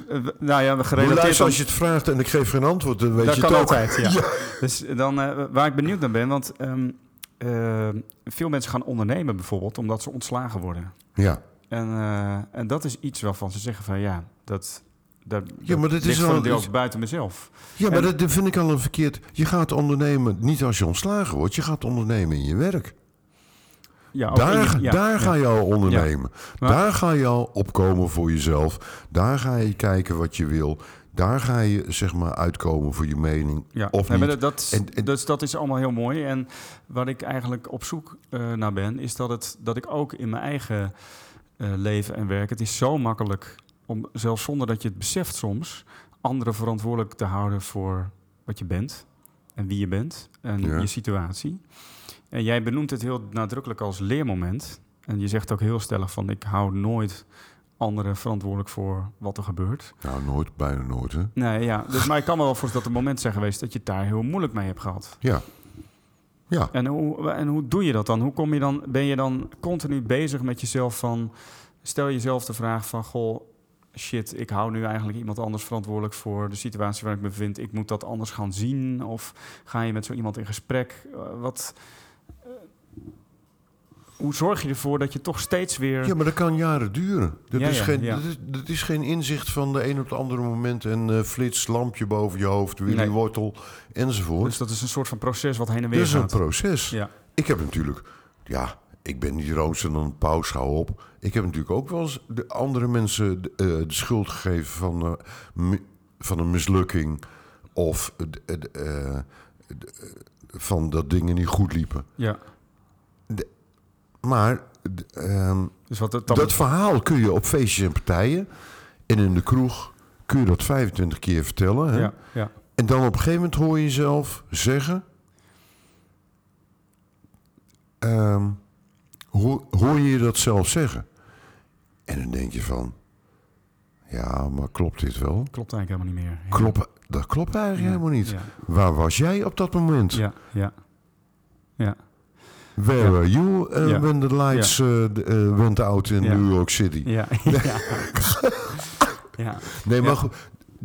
Eh, nou ja, gerelateerd als je het vraagt en ik geef geen antwoord, dan weet dat je het ook. altijd, ja. Dus dan, eh, waar ik benieuwd naar ben, want ehm, eh, veel mensen gaan ondernemen bijvoorbeeld omdat ze ontslagen worden. Ja. En, eh, en dat is iets waarvan ze zeggen van ja, dat, dat, Ja, maar dat is een deel buiten mezelf. Ja, maar En- dat, dat vind ik al een verkeerd. Je gaat ondernemen, niet als je ontslagen wordt, je gaat ondernemen in je werk. Ja, in Daar, ja, daar ja. ga je al ondernemen. Maar- Daar ga je al opkomen voor jezelf. Daar ga je kijken wat je wil. Daar ga je zeg maar uitkomen voor je mening. Ja, Of niet. dat, dat, En- en- dus dat is allemaal heel mooi. En waar ik eigenlijk op zoek eh, naar ben, is dat, het, dat ik ook in mijn eigen eh, leven en werk... Het is zo makkelijk om, zelfs zonder dat je het beseft soms... anderen verantwoordelijk te houden voor wat je bent en wie je bent en Ja. je situatie. En jij benoemt het heel nadrukkelijk als leermoment. En je zegt ook heel stellig van... ik hou nooit anderen verantwoordelijk voor wat er gebeurt. Nou, nooit, bijna nooit, hè? Nee, ja. Dus, maar ik kan me wel voorstellen dat er momenten zijn geweest dat je het daar heel moeilijk mee hebt gehad. Ja. Ja. En hoe, en hoe doe je dat dan? Hoe kom je dan? Ben je dan continu bezig met jezelf van? Stel jezelf de vraag van, goh, shit, ik hou nu eigenlijk iemand anders verantwoordelijk voor de situatie waar ik me bevind. Ik moet dat anders gaan zien. Of ga je met zo iemand in gesprek? Eh, wat? Hoe zorg je ervoor dat je toch steeds weer... Ja, maar dat kan jaren duren. Dat, Ja, is, ja, geen, ja. Dat, is, dat is geen inzicht van de een op het andere moment... en eh, flits, lampje boven je hoofd, Willy Nee. Wortel, enzovoort. Dus dat is een soort van proces wat heen en weer dat is een gaat. proces. Ja, Ik heb natuurlijk... Ja, ik ben niet roomser dan een paus, hou op. Ik heb natuurlijk ook wel eens de andere mensen de, eh, de schuld gegeven van, eh, mi- van een mislukking... of de- de- de- van dat dingen niet goed liepen. ja. Maar ehm, Dus wat dat verhaal kun je op feestjes en partijen... en in de kroeg kun je dat 25 keer vertellen. Hè? Ja, ja. En dan op een gegeven moment hoor je jezelf zeggen... ehm, hoor, hoor je je dat zelf zeggen? En dan denk je van... Ja, maar klopt dit wel? Klopt eigenlijk helemaal niet meer. Ja. Klopt, dat klopt eigenlijk Ja, helemaal niet. Ja, Waar was jij op dat moment? ja, ja. ja. Where were you uh, when the lights uh, uh, went out in. New York City? Ja, ja. ja. Nee, maar Ja. goed,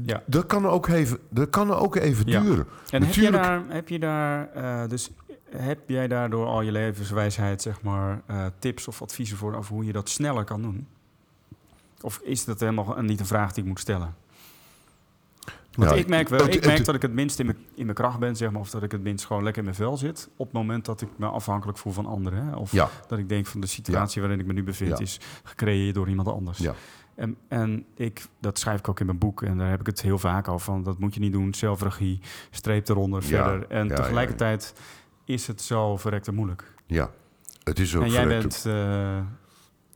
ja. dat kan ook even, dat kan ook even Ja. duren. En heb je Natuurlijk- daar, heb je daar eh, dus heb jij daar door al je levenswijsheid, zeg maar, eh, tips of adviezen voor over hoe je dat sneller kan doen? Of is dat helemaal een- niet een vraag die ik moet stellen? Want Nou, ik merk wel, ik merk dat ik het minst in mijn, in mijn kracht ben, zeg maar, of dat ik het minst gewoon lekker in mijn vel zit. Op het moment dat ik me afhankelijk voel van anderen. Hè? Of Ja, dat ik denk van de situatie waarin ik me nu bevind Ja. is gecreëerd door iemand anders. ja. En, en ik, dat schrijf ik ook in mijn boek en daar heb ik het heel vaak over van dat moet je niet doen, zelfregie, streep eronder, Ja, verder. En ja, tegelijkertijd is het zo verrekte moeilijk. ja. Het is ook en jij bent eh,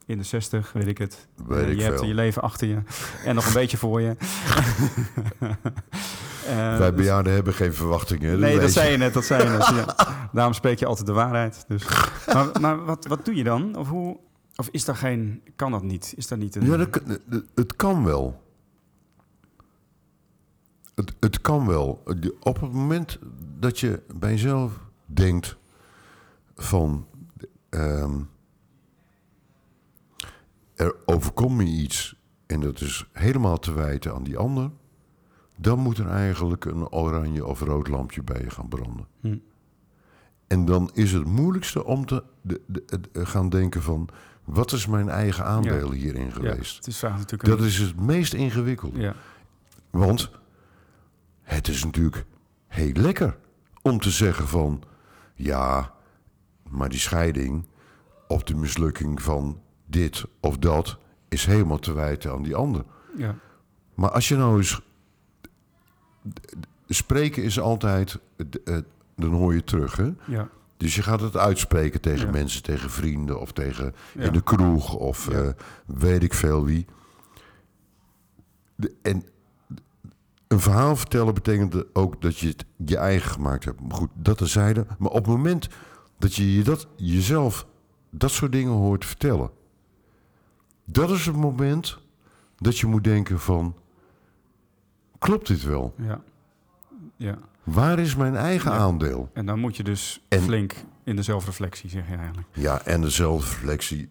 in de 60, weet ik het. Weet Eh, ik je hebt je leven achter je en nog een beetje voor je. Eh, Wij dus- bejaarden hebben geen verwachtingen. Nee, dat zei je net, dat zei je net. Ja. Daarom spreek je altijd de waarheid. Dus. Maar, maar wat, wat doe je dan? Of, hoe, of is daar geen, kan dat niet? Is daar niet een... Ja, dat, het- het kan wel. Het, het kan wel. Op het moment dat je bij jezelf denkt van... ehm, er overkomt me iets en dat is helemaal te wijten aan die ander... dan moet er eigenlijk een oranje of rood lampje bij je gaan branden. Hm. En dan is het moeilijkste om te de, eh, gaan denken van... wat is mijn eigen aandeel hierin ja, geweest? het is Dat is het meest ingewikkelde. Ja, Want het is natuurlijk heel lekker om te zeggen van... ja, maar die scheiding of de mislukking van dit of dat... is helemaal te wijten aan die ander. ja, Maar als je nou eens... Spreken is altijd... Dan hoor je terug, hè? ja, Dus je gaat het uitspreken tegen Ja. mensen, tegen vrienden of tegen Ja. in de kroeg of eh, weet ik veel wie. De- en een verhaal vertellen betekent ook dat je het je eigen gemaakt hebt. Goed, dat terzijde. Maar op het moment dat je je dat, jezelf dat soort dingen hoort vertellen... dat is het moment dat je moet denken van... klopt dit wel? ja, ja. Waar is mijn eigen Ja. aandeel? En dan moet je dus En- flink in de zelfreflectie, zeg je eigenlijk. Ja, en de zelfreflectie.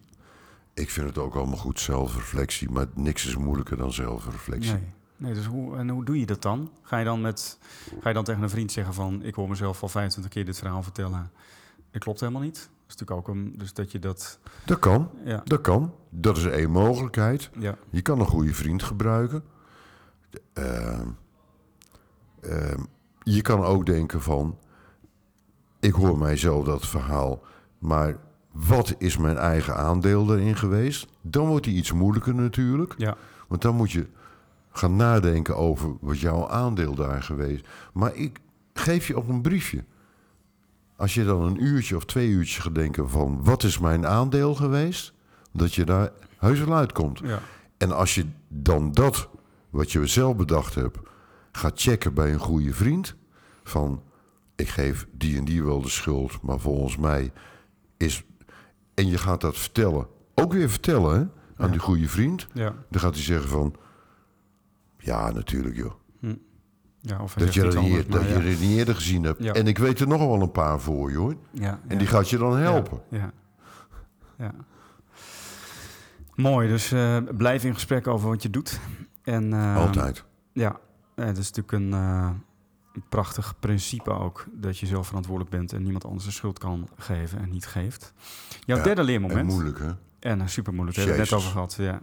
Ik vind het ook allemaal goed, zelfreflectie. Maar niks is moeilijker dan zelfreflectie. Nee. nee dus hoe, en hoe doe je dat dan? Ga je dan, met, ga je dan tegen een vriend zeggen van... ik hoor mezelf al 25 keer dit verhaal vertellen. Dat klopt helemaal niet. Dat is natuurlijk ook een... Dus dat je dat... Dat kan, Ja, dat kan. Dat is één mogelijkheid. ja, Je kan een goede vriend gebruiken. Ehm, ehm, je kan ook denken van... Ik hoor mijzelf dat verhaal, maar wat is mijn eigen aandeel daarin geweest? Dan wordt die iets moeilijker natuurlijk. ja, Want dan moet je gaan nadenken over wat jouw aandeel daar geweest. Maar ik geef je op een briefje. Als je dan een uurtje of twee uurtjes gaat denken van wat is mijn aandeel geweest, dat je daar heus wel uitkomt. ja, En als je dan dat, wat je zelf bedacht hebt, gaat checken bij een goede vriend, van ik geef die en die wel de schuld, maar volgens mij is. En je gaat dat vertellen, ook weer vertellen hè, aan Ja. die goede vriend. ja. Dan gaat hij zeggen van... Ja, natuurlijk joh. Ja of Dat je, iets niet, anders, dat maar je niet eerder gezien hebt. Ja. En ik weet er nog wel een paar voor je hoor. Ja, En die gaat je dan helpen. Ja, ja. Mooi, dus eh, blijf in gesprek over wat je doet. En, eh, Altijd. Ja, eh, het is natuurlijk een, eh, een prachtig principe ook. Dat je zelf verantwoordelijk bent en niemand anders de schuld kan geven en niet geeft. Jouw derde En leermoment. moeilijk, hè? En super moeilijk, daar hebben we het net over gehad.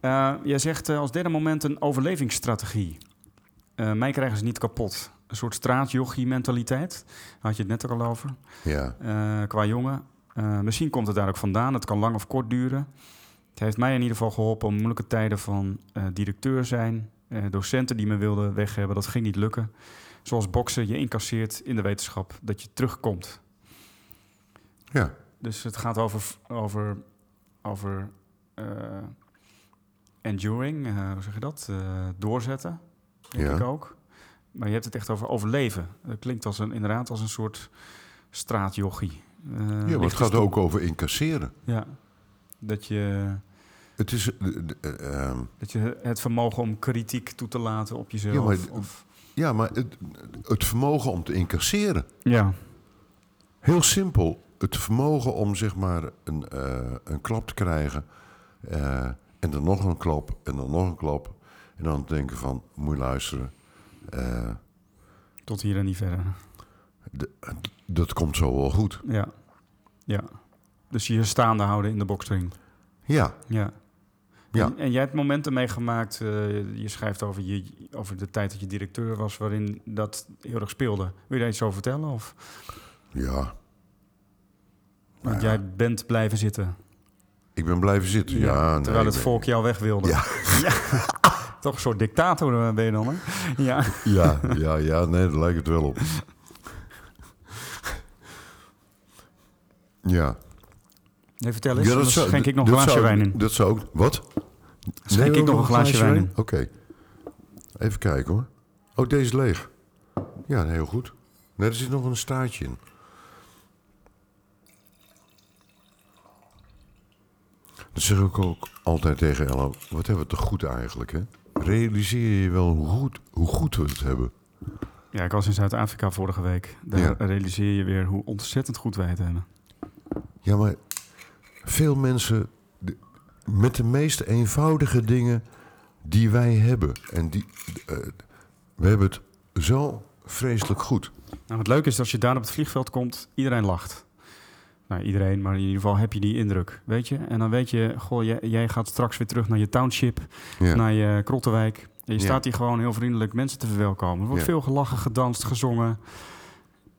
Ja. Jij zegt als derde moment een overlevingsstrategie. Uh, mij krijgen ze niet kapot. Een soort straatjochie-mentaliteit. Daar had je het net ook al over. Ja. Uh, qua jongen. Uh, misschien komt het daar ook vandaan. Het kan lang of kort duren. Het heeft mij in ieder geval geholpen om moeilijke tijden van directeur zijn. Docenten die me wilden weg hebben, dat ging niet lukken. Zoals boksen, je incasseert in de wetenschap dat je terugkomt. Ja. Dus het gaat over, over, over enduring, hoe zeg je dat? Doorzetten, denk Ja. ik ook. Maar je hebt het echt over overleven. Dat klinkt als een, inderdaad als een soort straatjochie. Uh, ja, maar het lichte gaat ook over incasseren. Ja, dat je, Het is... eh, eh, ehm, dat je het vermogen om kritiek toe te laten op jezelf. Ja, maar- of, ja, maar het, het vermogen om te incasseren. ja, Heel simpel. Het vermogen om zeg maar een, eh, een klap te krijgen. en dan nog een klap. En dan nog een klap. En dan denken van, moet je luisteren. eh, tot hier en niet verder. de- dat komt zo wel goed. Ja, ja. Dus je staande houden in de boksring. Ja, Ja. Ja. En, en jij hebt momenten meegemaakt, eh, je schrijft over, je, over de tijd dat je directeur was, waarin dat heel erg speelde. Wil je daar iets over vertellen? Of? ja. Want Nou ja. jij bent blijven zitten. Ik ben blijven zitten. Ja, terwijl het ben- volk jou weg wilde. Ja. Ja. Toch een soort dictator eh, ben je dan, hè? Ja. Ja, ja, ja, nee, daar lijkt het wel op. Ja. Nee, vertel eens, ja zou- schenk ik nog een dat glaasje zou- wijn in. Dat zou ook... Wat? Schenk Nee, ik nog een glaasje wijn in. Oké. Even kijken hoor. Oh, deze is leeg. Ja, heel goed. Nee, er zit nog een staartje in. Dat zeg ik ook altijd tegen Ella. Wat hebben we toch goed eigenlijk, hè? Realiseer je wel hoe goed, hoe goed we het hebben? Ja, ik was in Zuid-Afrika vorige week. Daar Ja. realiseer je weer hoe ontzettend goed wij het hebben. Ja, maar veel mensen met de meest eenvoudige dingen die wij hebben. En die, eh, we hebben het zo vreselijk goed. Nou, wat leuk is, als je daar op het vliegveld komt, iedereen lacht. Nou, iedereen, maar in ieder geval heb je die indruk, weet je? En dan weet je, goh, jij, jij gaat straks weer terug naar je township, Ja. naar je Krottenwijk. En je staat hier gewoon heel vriendelijk mensen te verwelkomen. Er wordt veel gelachen, gedanst, gezongen.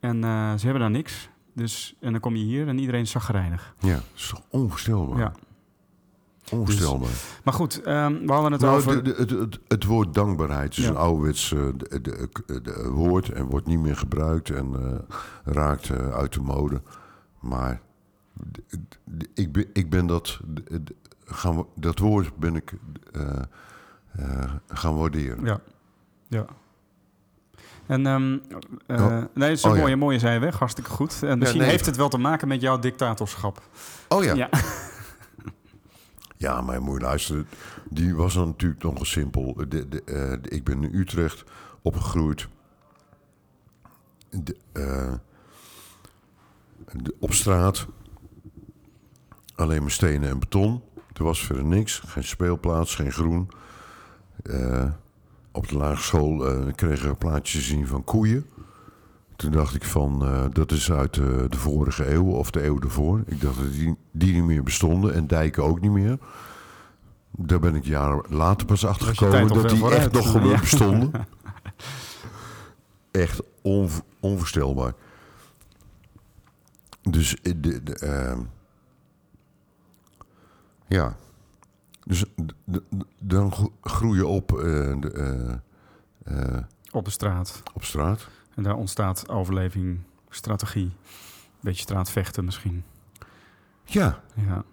En eh, ze hebben daar niks. Dus, en dan kom je hier en iedereen is zagrijnig. ja, dat is toch onvoorstelbaar. Ja. Onvoorstelbaar. Maar goed, ehm, we hadden het nou, over... de- de- het, het, het woord dankbaarheid is Ja. een ouderwets eh, woord en wordt niet meer gebruikt en eh, raakt uit de mode. Maar ik, ben, ik ben dat, gaan, dat woord ben ik eh, eh, gaan waarderen. Ja, ja. En ehm, eh, Oh. nee, het is een Oh, ja. mooie, mooie zij weg, hartstikke goed. En misschien nee. heeft het wel te maken met jouw dictatorschap. Oh ja. Ja. Ja, je luisteren. Die was dan natuurlijk nog eens simpel. De, de, de- ik ben in Utrecht opgegroeid. De- op straat. Alleen maar stenen en beton. Er was verder niks. Geen speelplaats, geen groen. Eh, op de lagere school eh, kregen we plaatjes zien van koeien. Toen dacht ik van, eh, dat is uit de vorige eeuw of de eeuw ervoor. Ik dacht dat die, die niet meer bestonden en dijken ook niet meer. Daar ben ik jaren later pas achter gekomen dat die echt nog gewoon bestonden. echt onv- onvoorstelbaar. Dus eh, de, de, ehm, ja. Dus d- d- dan gro- groei je op, eh, de, eh, Op de straat. op straat. En daar ontstaat overleving, strategie. Beetje straatvechten misschien. Ja, Ja,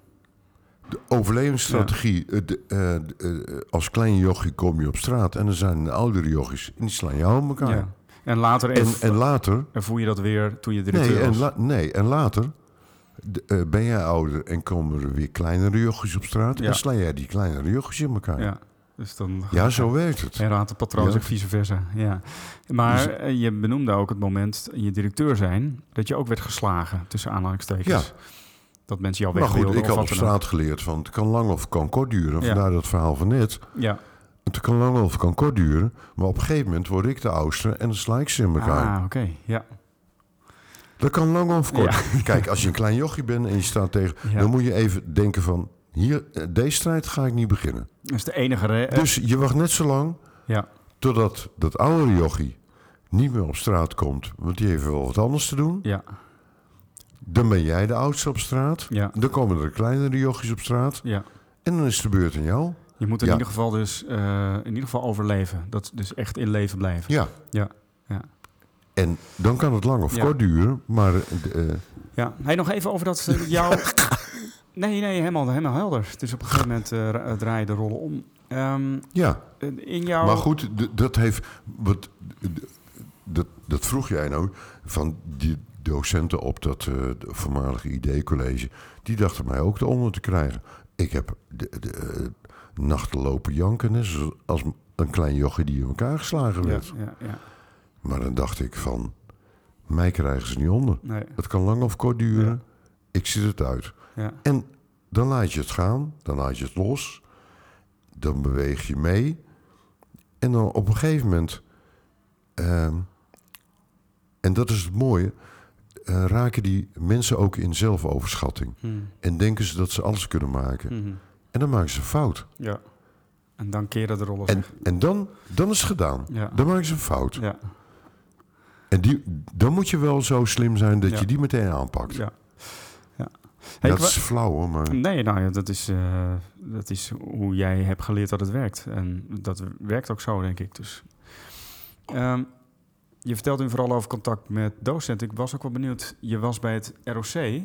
de overlevingsstrategie. de, de, als klein jochie kom je op straat en er zijn oudere jochies en die slaan jou op elkaar. ja. En later En, en later, ervoer je dat weer toen je directeur nee, en was. la- nee, en later de- eh, ben jij ouder en komen er weer kleinere jochies op straat Ja. en sla jij die kleinere jochies in elkaar. Ja, ja, dus dan zo werkt het. En raadt het patroon Ja. zich vice versa. Ja. Maar Dus- eh, je benoemde ook het moment in je directeur zijn... dat je ook werd geslagen, tussen aanhalingstekens. Dat mensen jou Maar weg goed, wilden ik had op straat geleerd van het kan lang of kan kort duren. Ja. Vandaar dat verhaal van net. Ja, het kan lang of kan kort duren. Maar op een gegeven moment word ik de oudste en dan sla ik ze in elkaar. Ah, oké. Ja. Dat kan lang of kort. Kijk, als je een klein jochie bent en je staat tegen... Ja. dan moet je even denken van... hier, eh, deze strijd ga ik niet beginnen. Dat is de enige... re- eh, Dus je wacht net zo lang ja. totdat dat oudere jochie niet meer op straat komt... want die heeft wel wat anders te doen. Ja. Dan ben jij de oudste op straat. Ja. Dan komen er kleinere jochies op straat. Ja. En dan is de beurt aan jou. Je moet in Ja. ieder geval dus eh, in ieder geval overleven. Dat dus echt in leven blijven. Ja. Ja. Ja. En dan kan het lang of Ja. kort duren. Maar eh, eh, Ja, hey, nog even over dat jouw... Nee, nee, helemaal, helemaal helder. Dus op een gegeven moment eh, ra- draai je de rollen om. Ehm, ja, in jouw... maar goed, dat heeft... Wat, dat, dat vroeg jij nou van die docenten op dat voormalige ID-college. Die dachten mij ook eronder te krijgen. Ik heb de, de, nachten lopen janken, net zoals een klein jochie die in elkaar geslagen Ja, werd. ja, ja. Maar dan dacht ik van, mij krijgen ze niet onder. Nee, Het kan lang of kort duren. Ik zit het uit. ja. En dan laat je het gaan, dan laat je het los, dan beweeg je mee. En dan op een gegeven moment, ehm, en dat is het mooie, eh, raken die mensen ook in zelfoverschatting. Hm, En denken ze dat ze alles kunnen maken. mhm. En dan maken ze een fout. Ja. En dan keren de rollen En, en dan, dan is het gedaan. Ja. Dan maken ze een fout. Ja. En die, dan moet je wel zo slim zijn dat Ja. je die meteen aanpakt. Ja. ja. Hey, dat is flauw hoor, maar... Nee, nou ja, dat is, eh, dat is hoe jij hebt geleerd dat het werkt. En dat werkt ook zo, denk ik. Dus. Ehm, je vertelt nu vooral over contact met docenten. Ik was ook wel benieuwd. Je was bij het ROC,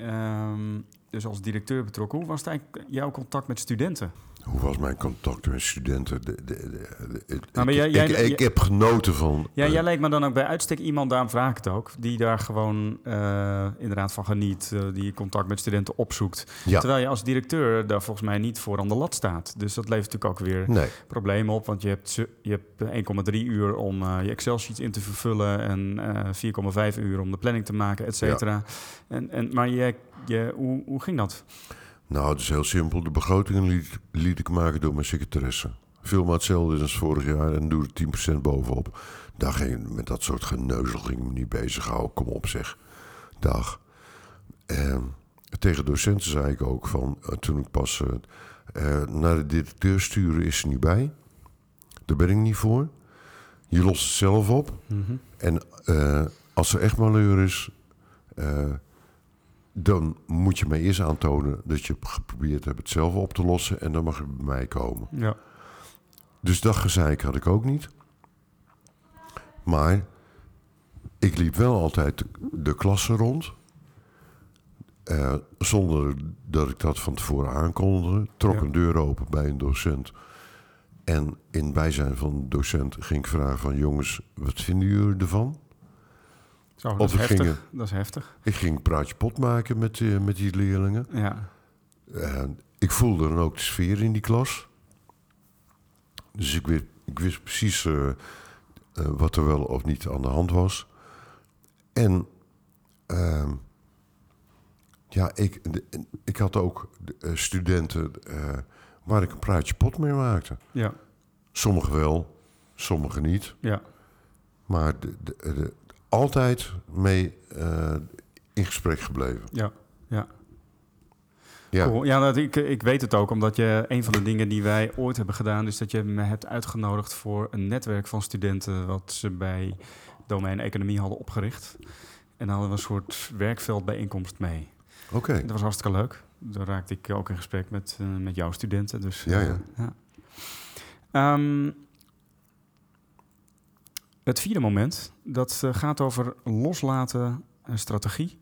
ehm, dus als directeur betrokken. Hoe was jouw contact met studenten? Hoe was mijn contact met studenten? De, de, ik- maar ik, jij- jij- ik, ik jij- heb genoten van... Ja, eh, jij leek me dan ook bij uitstek iemand, daarom vraag ik het ook, die daar gewoon eh, inderdaad van geniet, eh, die contact met studenten opzoekt. ja, Terwijl je als directeur daar volgens mij niet voor aan de lat staat. Dus dat levert natuurlijk ook weer nee. problemen op. Want je hebt, je hebt eh, 1,3 uur om je Excel-sheets in te vervullen... en eh 4,5 uur om de planning te maken, et cetera. En, en, maar je, je, hoe, hoe ging dat? Nou, het is heel simpel. De begrotingen liet, liet ik maken door mijn secretaresse. Veel maar hetzelfde als vorig jaar en doe er 10% bovenop. Daar ging met dat soort geneuzel ging ik me niet bezighouden. Kom op zeg. Dag. En tegen docenten zei ik ook van, eh, toen ik pas eh, eh, naar de directeur sturen is er niet bij. Daar ben ik niet voor. Je lost het zelf op. En eh, als er echt malheur is, dan moet je mij eerst aantonen dat je geprobeerd hebt het zelf op te lossen en dan mag je bij mij komen. Ja, Dus dat gezeik had ik ook niet. Maar ik liep wel altijd de, klasse rond. Eh, zonder dat ik dat van tevoren aankondigde. Trok Ja. een deur open bij een docent. En in bijzijn van de docent ging ik vragen van... jongens, wat vinden jullie ervan? Zo, dat, is heftig. gingen- dat is heftig. Ik ging een praatje pot maken met, eh, met die leerlingen. Ja, ik voelde dan ook de sfeer in die klas. Dus ik wist, ik wist precies eh, eh, wat er wel of niet aan de hand was. En ehm, ja, ik, de- ik had ook de, studenten waar ik een praatje pot mee maakte. ja, Sommigen wel, sommigen niet. ja. Maar de, de, de- altijd mee eh, in gesprek gebleven. ja. ja. Ja, Cool. Ja, dat, ik, ik weet het ook, omdat je een van de dingen die wij ooit hebben gedaan, is dat je me hebt uitgenodigd voor een netwerk van studenten wat ze bij domein economie hadden opgericht. En daar hadden we een soort werkveldbijeenkomst mee. oké. Dat was hartstikke leuk. Daar raakte ik ook in gesprek met, eh, met jouw studenten. Dus, Ja, eh, ja. ja. Ehm, het vierde moment, dat eh, gaat over loslaten en strategie.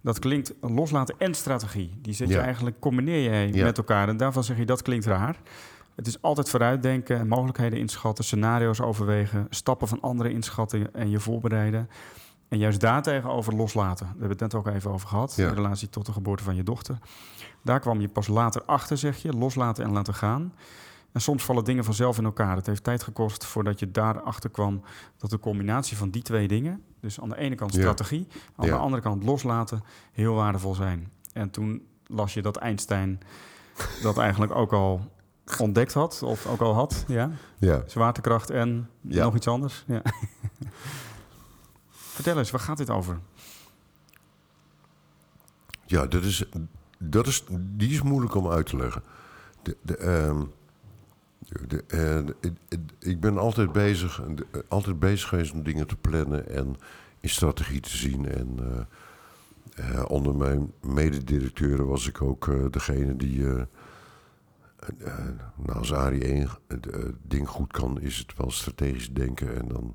Dat klinkt loslaten en strategie. Die zet je eigenlijk, combineer Ja. met elkaar. En daarvan zeg je, dat klinkt raar. Het is altijd vooruitdenken en mogelijkheden inschatten, scenario's overwegen, stappen van anderen inschatten en je voorbereiden. En juist daartegenover loslaten. Daar hebben we het net ook even over gehad. Ja. In relatie tot de geboorte van je dochter. Daar kwam je pas later achter, zeg je. Loslaten en laten gaan. En soms vallen dingen vanzelf in elkaar. Het heeft tijd gekost voordat je daarachter kwam dat de combinatie van die twee dingen, dus aan de ene kant Ja. strategie, aan Ja. de andere kant loslaten, heel waardevol zijn. En toen las je dat Einstein dat eigenlijk ook al ontdekt had, of ook al had. Ja? Ja. Zwaartekracht en Ja. nog iets anders. Ja. Vertel eens, waar gaat dit over? Ja, dat is, dat is, die is moeilijk om uit te leggen. De, de, ehm, de, eh, de- ik- ben altijd bezig, de- altijd bezig geweest om dingen te plannen en in strategie te zien. En eh, eh, onder mijn mededirecteuren was ik ook eh, degene die. eh, eh, nou, als Arie één het eh, ding goed kan, is het wel strategisch denken. En dan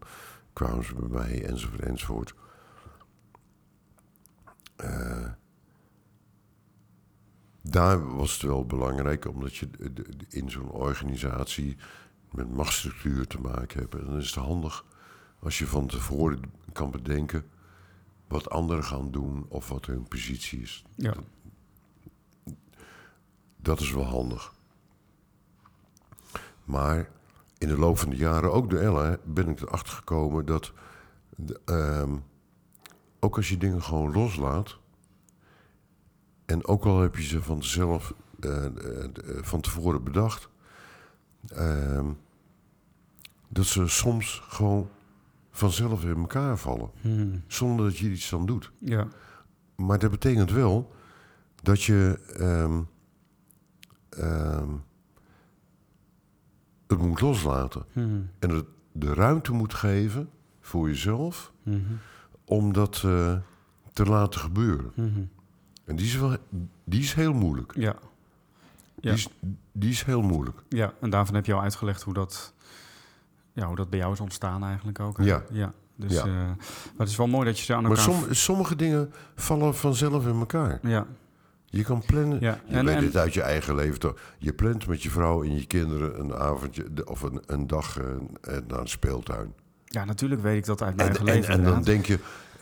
kwamen ze bij mij, enzovoort, enzovoort. Daar was het wel belangrijk, omdat je in zo'n organisatie met machtsstructuur te maken hebt. En dan is het handig als je van tevoren kan bedenken wat anderen gaan doen of wat hun positie is. Ja. Dat is wel handig. Maar in de loop van de jaren, ook door Ella, ben ik erachter gekomen dat... de, ehm, ook als je dingen gewoon loslaat... en ook al heb je ze van zelf eh, eh, eh, van tevoren bedacht... ehm, dat ze soms gewoon vanzelf in elkaar vallen. Hmm. Zonder dat je er iets aan doet. Ja. Maar dat betekent wel dat je ehm, ehm, het moet loslaten. Hmm. En het de ruimte moet geven voor jezelf Mhm. om dat te laten gebeuren. En die is, wel, die is heel moeilijk. Ja. Ja. Die, is, die is heel moeilijk. ja, en daarvan heb je al uitgelegd hoe dat, ja, hoe dat bij jou is ontstaan eigenlijk ook. hè? Ja. ja. Dus, Ja. eh, maar het is wel mooi dat je ze aan Maar elkaar... som- sommige dingen vallen vanzelf in elkaar. Ja, Je kan plannen. ja. Je En, weet en, het uit je eigen leven toch. Je plant met je vrouw en je kinderen een avondje of een, een dag eh, naar een speeltuin. ja, natuurlijk weet ik dat uit mijn En, eigen en, leven en dan inderdaad. denk je,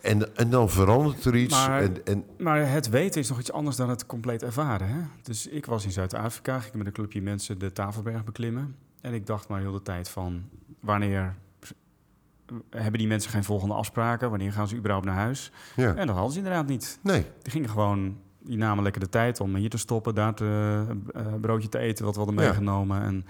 en, en dan verandert er iets. Maar- en, en, Maar het weten is nog iets anders dan het compleet ervaren. Hè? Dus ik was in Zuid-Afrika, ging met een clubje mensen de Tafelberg beklimmen. En ik dacht maar heel de tijd van, wanneer hebben die mensen geen volgende afspraken? Wanneer gaan ze überhaupt naar huis? ja. En dat hadden ze inderdaad niet. Nee, Die gingen gewoon, die namen lekker de tijd om hier te stoppen, daar te, eh, een broodje te eten wat we hadden Ja. meegenomen. En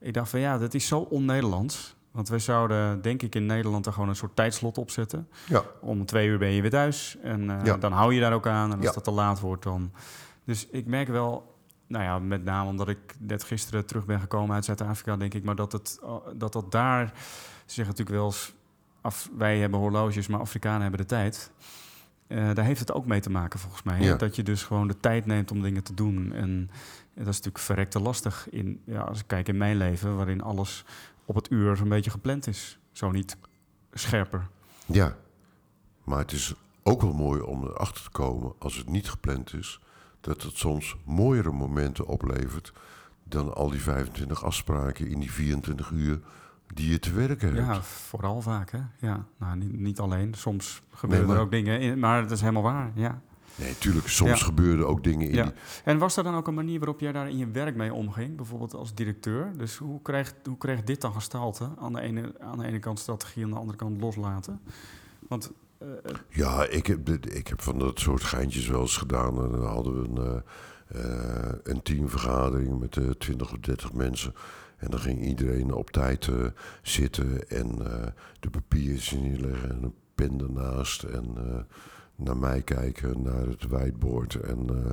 ik dacht van ja, dat is zo on-Nederlands. Want wij zouden, denk ik, in Nederland er gewoon een soort tijdslot op zetten. ja. Om twee uur ben je weer thuis. En eh, Ja. dan hou je daar ook aan. En als dat te laat wordt, dan... Dus ik merk wel... Nou ja, met name omdat ik net gisteren terug ben gekomen uit Zuid-Afrika... denk ik maar dat het, uh, dat, dat daar... Ze zeggen natuurlijk wel eens... Af, wij hebben horloges, maar Afrikanen hebben de tijd. Eh, daar heeft het ook mee te maken, volgens mij. Ja. Dat je dus gewoon de tijd neemt om dingen te doen. En, en dat is natuurlijk verrekte lastig. In, ja, als ik kijk in mijn leven, waarin alles op het uur zo'n beetje gepland is. Zo niet scherper. ja. Maar het is ook wel mooi om erachter te komen, als het niet gepland is, dat het soms mooiere momenten oplevert dan al die 25 afspraken in die 24 uur die je te werken hebt. Ja, vooral vaak, hè? Ja, nou, niet, niet alleen. Soms gebeuren maar- er ook dingen, in, maar dat is helemaal waar, ja. Nee, tuurlijk, soms Ja. gebeuren ook dingen in ja. die... En was er dan ook een manier waarop jij daar in je werk mee omging? Bijvoorbeeld als directeur? Dus hoe kreeg, hoe kreeg dit dan gestalte? Aan de, ene, aan de ene kant strategie, aan de andere kant loslaten? Want, eh, Ja, ik heb, ik heb van dat soort geintjes wel eens gedaan. En dan hadden we een, eh, eh, een teamvergadering met eh 20 of 30 mensen. En dan ging iedereen op tijd zitten en eh, de papieren neerleggen en een pen ernaast. En naar mij kijken, naar het whiteboard en eh,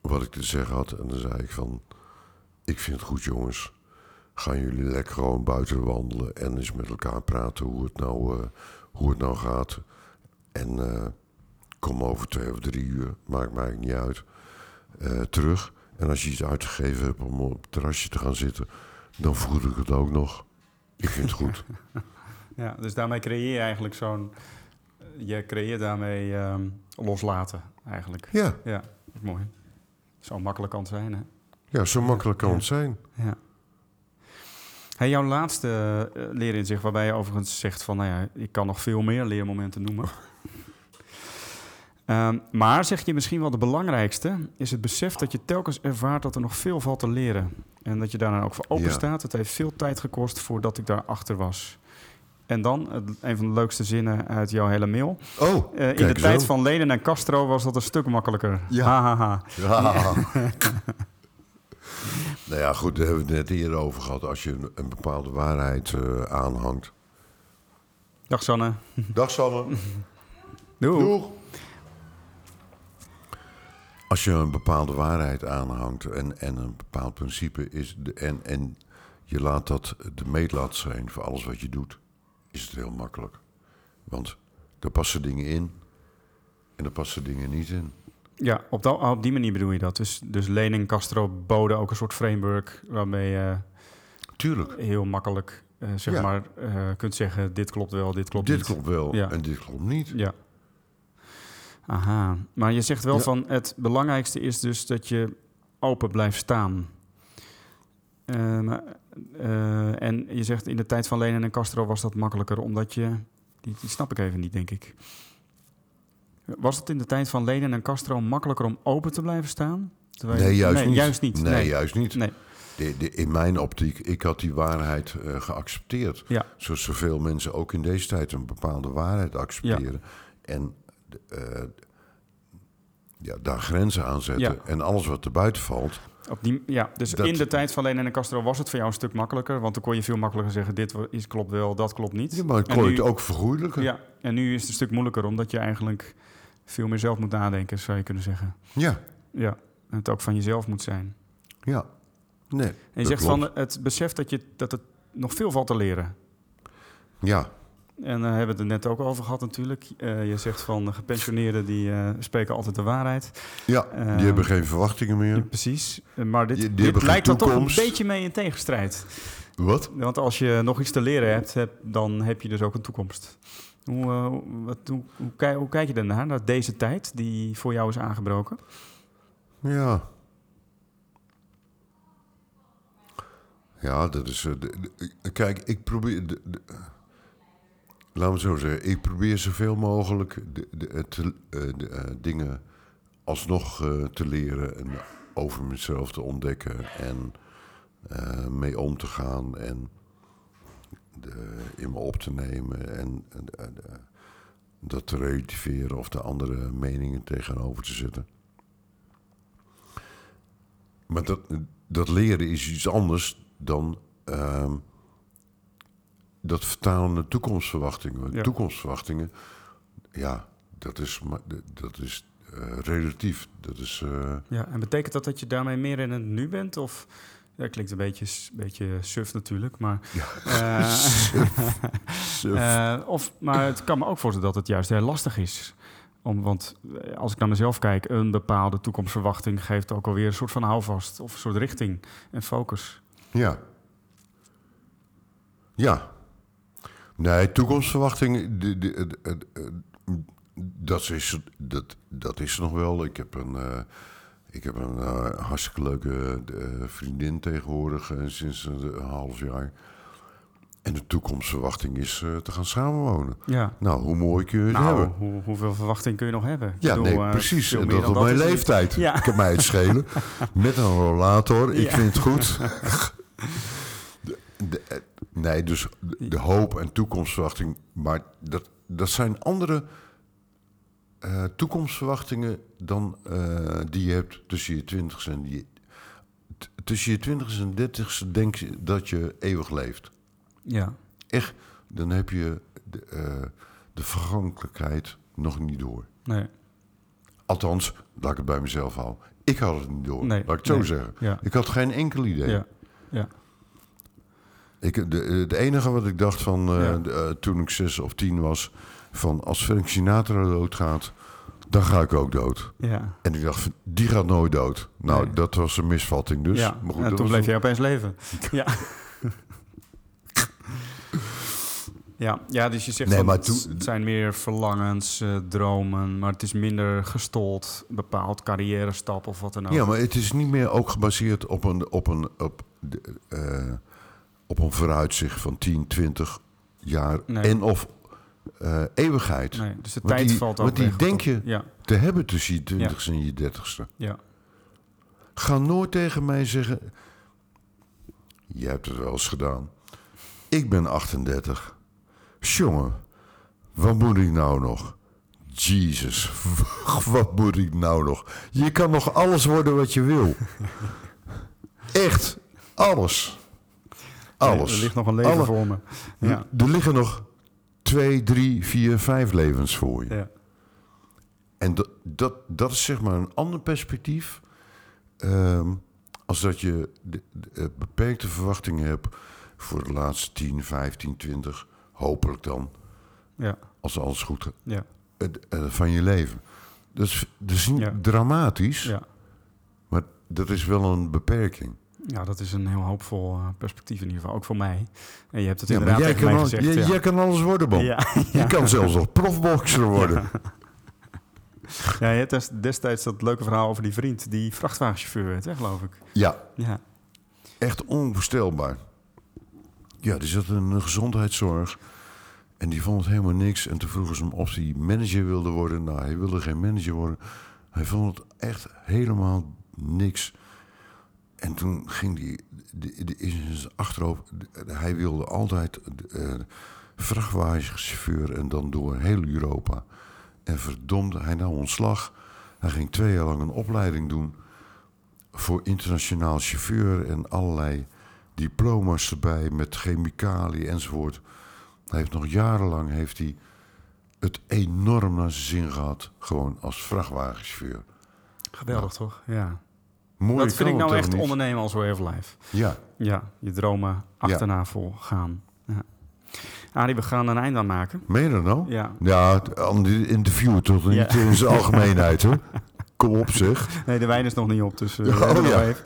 wat ik te zeggen had. En dan zei ik van, ik vind het goed jongens. Gaan jullie lekker gewoon buiten wandelen en eens met elkaar praten hoe het nou, eh, hoe het nou gaat. En eh, kom over twee of drie uur, maakt mij niet uit, terug. En als je iets uitgegeven hebt om op het terrasje te gaan zitten, dan voer ik het ook nog. Ik vind het goed. ja, dus daarmee creëer je eigenlijk zo'n... Je creëert daarmee ehm, loslaten, eigenlijk. Ja, Ja, dat is mooi. Zo makkelijk kan het zijn, hè? ja zo makkelijk kan het zijn. Ja. Hey, jouw laatste uh, leerinzicht, waarbij je overigens zegt van, nou ja, ik kan nog veel meer leermomenten noemen. um, maar zeg je misschien wel de belangrijkste, is het besef dat je telkens ervaart dat er nog veel valt te leren. En dat je daar dan ook voor open Ja. staat. Het heeft veel tijd gekost voordat ik daarachter was. En dan, een van de leukste zinnen uit jouw hele mail. Oh, Uh, in kijk de tijd van Leden en Castro was dat een stuk makkelijker. Ja. Ha, ha, ha. Ja. Nou ja, goed, daar hebben we het net eerder over gehad. Als je een, een bepaalde waarheid eh, aanhangt. Dag Sanne. Dag Sanne. Doeg. Als je een bepaalde waarheid aanhangt en, en een bepaald principe is... De, en, en je laat dat de meetlat zijn voor alles wat je doet... is het heel makkelijk. Want er passen dingen in en er passen dingen niet in. Ja, op, dat- op die manier bedoel je dat. Dus, dus Lenin en Castro boden ook een soort framework waarmee je Tuurlijk, heel makkelijk eh, zeg Ja. maar eh, kunt zeggen: dit klopt wel, dit klopt dit niet. klopt wel Ja. en dit klopt niet. Ja. Aha. Maar je zegt wel Ja. van het belangrijkste is dus dat je open blijft staan. Eh, maar, eh, en je zegt in de tijd van Lenin en Castro was dat makkelijker, omdat je. Die, die snap ik even niet, denk ik. Was het in de tijd van Lenin en Castro makkelijker om open te blijven staan? Terwijl Nee, juist nee, niet. Juist niet. Nee, Nee, juist niet. Nee. De, de, in mijn optiek, ik had die waarheid eh, geaccepteerd. Ja. Zoals zoveel mensen ook in deze tijd een bepaalde waarheid accepteren. En eh, ja, daar grenzen aan zetten. Ja. En alles wat er buiten valt. Op die, ja, dus Dat- in de tijd van Lenin en Castro was het voor jou een stuk makkelijker. Want dan kon je veel makkelijker zeggen: dit is, klopt wel, dat klopt niet. Ja, maar ik En kon nu- het ook vergoeilijken. Ja, en nu is het een stuk moeilijker, omdat je eigenlijk veel meer zelf moet nadenken, zou je kunnen zeggen. Ja, Ja, en het ook van jezelf moet zijn. ja. Nee, En je zegt klopt. van het besef dat, je, dat het nog veel valt te leren. Ja, En daar hebben we het er net ook over gehad natuurlijk. Eh, je zegt van de gepensioneerden die eh, spreken altijd de waarheid. ja die hebben geen verwachtingen meer. Ja, precies. Eh, Maar dit, Die- die dit lijkt dan toch een beetje mee in tegenstrijd. Wat? Want als je nog iets te leren hebt, heb- dan heb je dus ook een toekomst. Hoe, eh, wat, hoe, hoe, kijk, hoe kijk je daarnaar, naar deze tijd die voor jou is aangebroken? Ja. Ja, dat is. eh, kijk, ik probeer. De, de- we het zo zeggen. Ik probeer zoveel mogelijk de, de, het, eh, de, eh, dingen alsnog eh, te leren. En over mezelf te ontdekken. En eh, mee om te gaan. En in me op te nemen. En eh, dat te relativeren of de andere meningen tegenover te zetten. Maar dat, dat leren is iets anders dan ehm, dat vertalen naar toekomstverwachtingen. Ja. Toekomstverwachtingen, ja, dat is, dat is eh, relatief. Dat is, eh, Ja, en betekent dat dat je daarmee meer in het nu bent? Of, ja, klinkt een beetje, beetje suf natuurlijk, maar... suf. eh, of, maar het kan me ook voorstellen dat het juist heel lastig is. Om, want als ik naar mezelf kijk, een bepaalde toekomstverwachting geeft ook alweer een soort van houvast of een soort richting en focus. ja. Ja. Nee, de- dat, is, dat, dat is nog wel. Ik heb een, eh, ik heb een eh, hartstikke leuke eh, vriendin tegenwoordig sinds een half jaar. En de toekomstverwachting is te gaan samenwonen. Ja. Nou, hoe mooi kun je het Nou, hebben? hoe, hoeveel verwachting kun je nog hebben? Ik Ja, bedoel, nee, precies. En dat op mijn leeftijd. Ja. Ik kan mij het schelen. Met een rollator. Ik Ja. vind het goed. De- de- nee, dus de, hoop en toekomstverwachting. Maar dat, dat zijn andere eh, toekomstverwachtingen dan eh, die je hebt tussen je twintigste en je... t- Tussen je twintigste en dertigste denk je dat je eeuwig leeft. Ja, Echt, dan heb je de, eh, de vergankelijkheid nog niet door. nee. Althans, laat ik het bij mezelf houden. Ik had het niet door, Nee, laat ik het zo nee. zeggen. Ja. Ik had geen enkel idee. Ja. Ja. Ik, de, het enige wat ik dacht van eh, de, eh, toen ik zes of tien was... van als Frank Sinatra doodgaat, dan ga ik ook dood. Ja. En ik dacht, die gaat nooit dood. Nou, Nee. dat was een misvatting dus. ja. Maar goed, en dat toen bleef jij opeens leven. ja. ja. Ja, dus je zegt Nee, maar het toen- het zijn meer verlangens, eh, dromen, maar het is minder gestold, bepaald carrière stap of wat dan ook. Ja, maar het is niet meer ook gebaseerd op een, op een, op de, eh, op een vooruitzicht van 10, 20 jaar Nee. en of eh, eeuwigheid. Nee, dus de Want tijd die- valt ook want die denk je- Ja, Te hebben tussen je 20ste en je 30ste. ja. Ga nooit tegen mij zeggen. Je hebt het wel eens gedaan. Ik ben 38. Jongen, wat moet ik nou nog? Jezus, wat moet ik nou nog? Je kan nog alles worden wat je wil. Echt, alles. Alles. er ligt nog een leven Alle- voor me. Ja. Er liggen nog twee, drie, vier, vijf levens voor je. Ja. En dat, dat, dat is zeg maar een ander perspectief. ehm, als dat je de, de, eh, beperkte verwachtingen hebt voor de laatste 10, 15, 20, hopelijk dan, Ja. als alles goed gaat, Ja. eh, van je leven. Dat is, dat is niet Ja. dramatisch, Ja. maar dat is wel een beperking. Ja, dat is een heel hoopvol eh, perspectief in ieder geval. Ook voor mij. En je hebt het Ja, inderdaad jij kan, al- gezegd. jij, ja. jij kan alles worden. Ja, Je kan zelfs nog profboxer worden. ja, je hebt des- destijds dat leuke verhaal over die vriend die vrachtwagenchauffeur werd, hè, geloof ik. Ja, Ja. echt onvoorstelbaar. Ja, die zat in een gezondheidszorg. En die vond het helemaal niks. En toen vroegen ze hem of hij manager wilde worden. Nou, hij wilde geen manager worden. Hij vond het echt helemaal niks. En toen ging de, in zijn achterhoofd... hij wilde altijd eh, vrachtwagenchauffeur en dan door heel Europa. En verdomd, hij nam ontslag. Hij ging twee jaar lang een opleiding doen voor internationaal chauffeur en allerlei diploma's erbij met chemicaliën enzovoort. Hij heeft nog jarenlang heeft hij het enorm naar zijn zin gehad, gewoon als vrachtwagenchauffeur. Geweldig, toch? Ja. Mooi dat vind ik nou echt niet? ondernemen als way of life. Ja, Ja, je dromen achterna vol gaan. Ja. Arie, we gaan een eind aan maken. meen je dat nou? Ja. Ja, aan dit interview toch niet Ja. in zijn algemeenheid hoor. Kom op zeg. Nee, de wijn is nog niet op, dus Ja, hebben oh ja. even.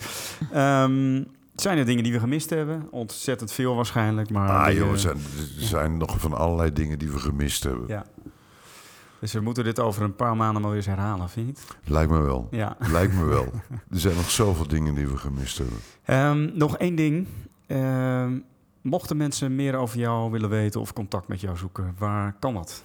Ehm, zijn er dingen die we gemist hebben? Ontzettend veel waarschijnlijk, maar... Ah die, joh, er zijn, er zijn nog van allerlei dingen die we gemist hebben. Ja. Dus we moeten dit over een paar maanden maar weer eens herhalen, vind je niet? Lijkt me wel. Ja. Lijkt me wel. Er zijn nog zoveel dingen die we gemist hebben. Ehm, nog één ding. Ehm, mochten mensen meer over jou willen weten of contact met jou zoeken, waar kan dat?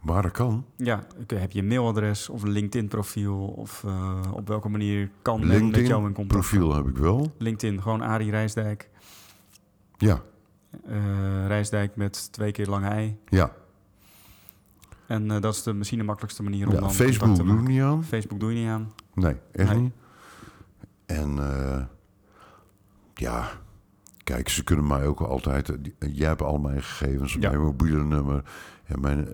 Maar dat kan. Ja, heb je een mailadres of een LinkedIn-profiel? Of eh, op welke manier kan men met jou in contact? profiel heb ik wel. LinkedIn, gewoon Arie Rijsdijk. Ja, Rijsdijk met twee keer lange ei. ja. En eh, dat is de, misschien de makkelijkste manier om ja dan Facebook te doe niet aan. Facebook doe je niet aan. Nee, echt Nee. niet. En eh, ja, kijk, ze kunnen mij ook altijd... eh, Jij hebt al mijn gegevens, Ja. mijn mobiele nummer... en mijn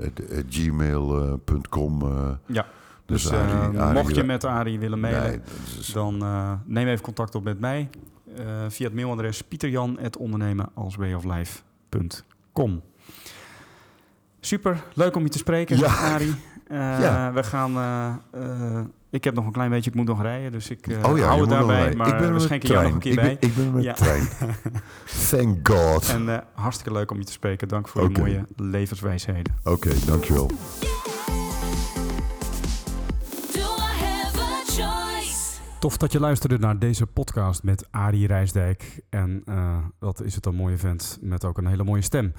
gmail.com. Ja. dus Dus, Arie- Arie- mocht je met Arie willen mailen, Nee, dat is- dan neem even contact op met mij via het mailadres pieterjan.ondernemenalswayoflife.com Super, leuk om je te spreken, Ja. Arie. Eh, Ja. We gaan... eh, eh, ik heb nog een klein beetje, ik moet nog rijden, dus ik eh, oh ja, hou het daarbij. Maar ik ben we met schenken jou nog een keer ik bij. Ik ben met Ja. de trein. Thank God. En eh, hartstikke leuk om je te spreken. Dank voor je mooie levenswijsheden. Oké, dankjewel. Do I have a choice? Tof dat je luisterde naar deze podcast met Arie Rijsdijk. En eh, wat is het een mooie vent met ook een hele mooie stem.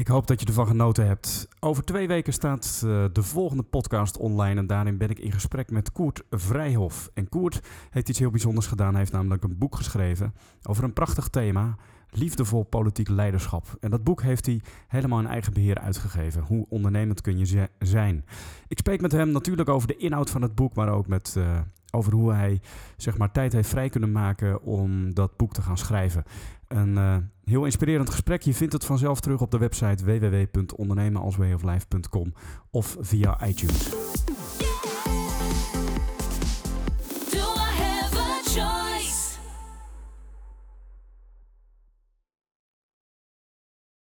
Ik hoop dat je ervan genoten hebt. Over twee weken staat eh, de volgende podcast online. En daarin ben ik in gesprek met Koert Vrijhof. En Koert heeft iets heel bijzonders gedaan. Hij heeft namelijk een boek geschreven over een prachtig thema. Liefdevol politiek leiderschap. En dat boek heeft hij helemaal in eigen beheer uitgegeven. Hoe ondernemend kun je zi- zijn? Ik spreek met hem natuurlijk over de inhoud van het boek, maar ook met, eh, over hoe hij zeg maar, tijd heeft vrij kunnen maken om dat boek te gaan schrijven. Een eh, heel inspirerend gesprek. Je vindt het vanzelf terug op de website www.ondernemenalswayoflife.com of via iTunes.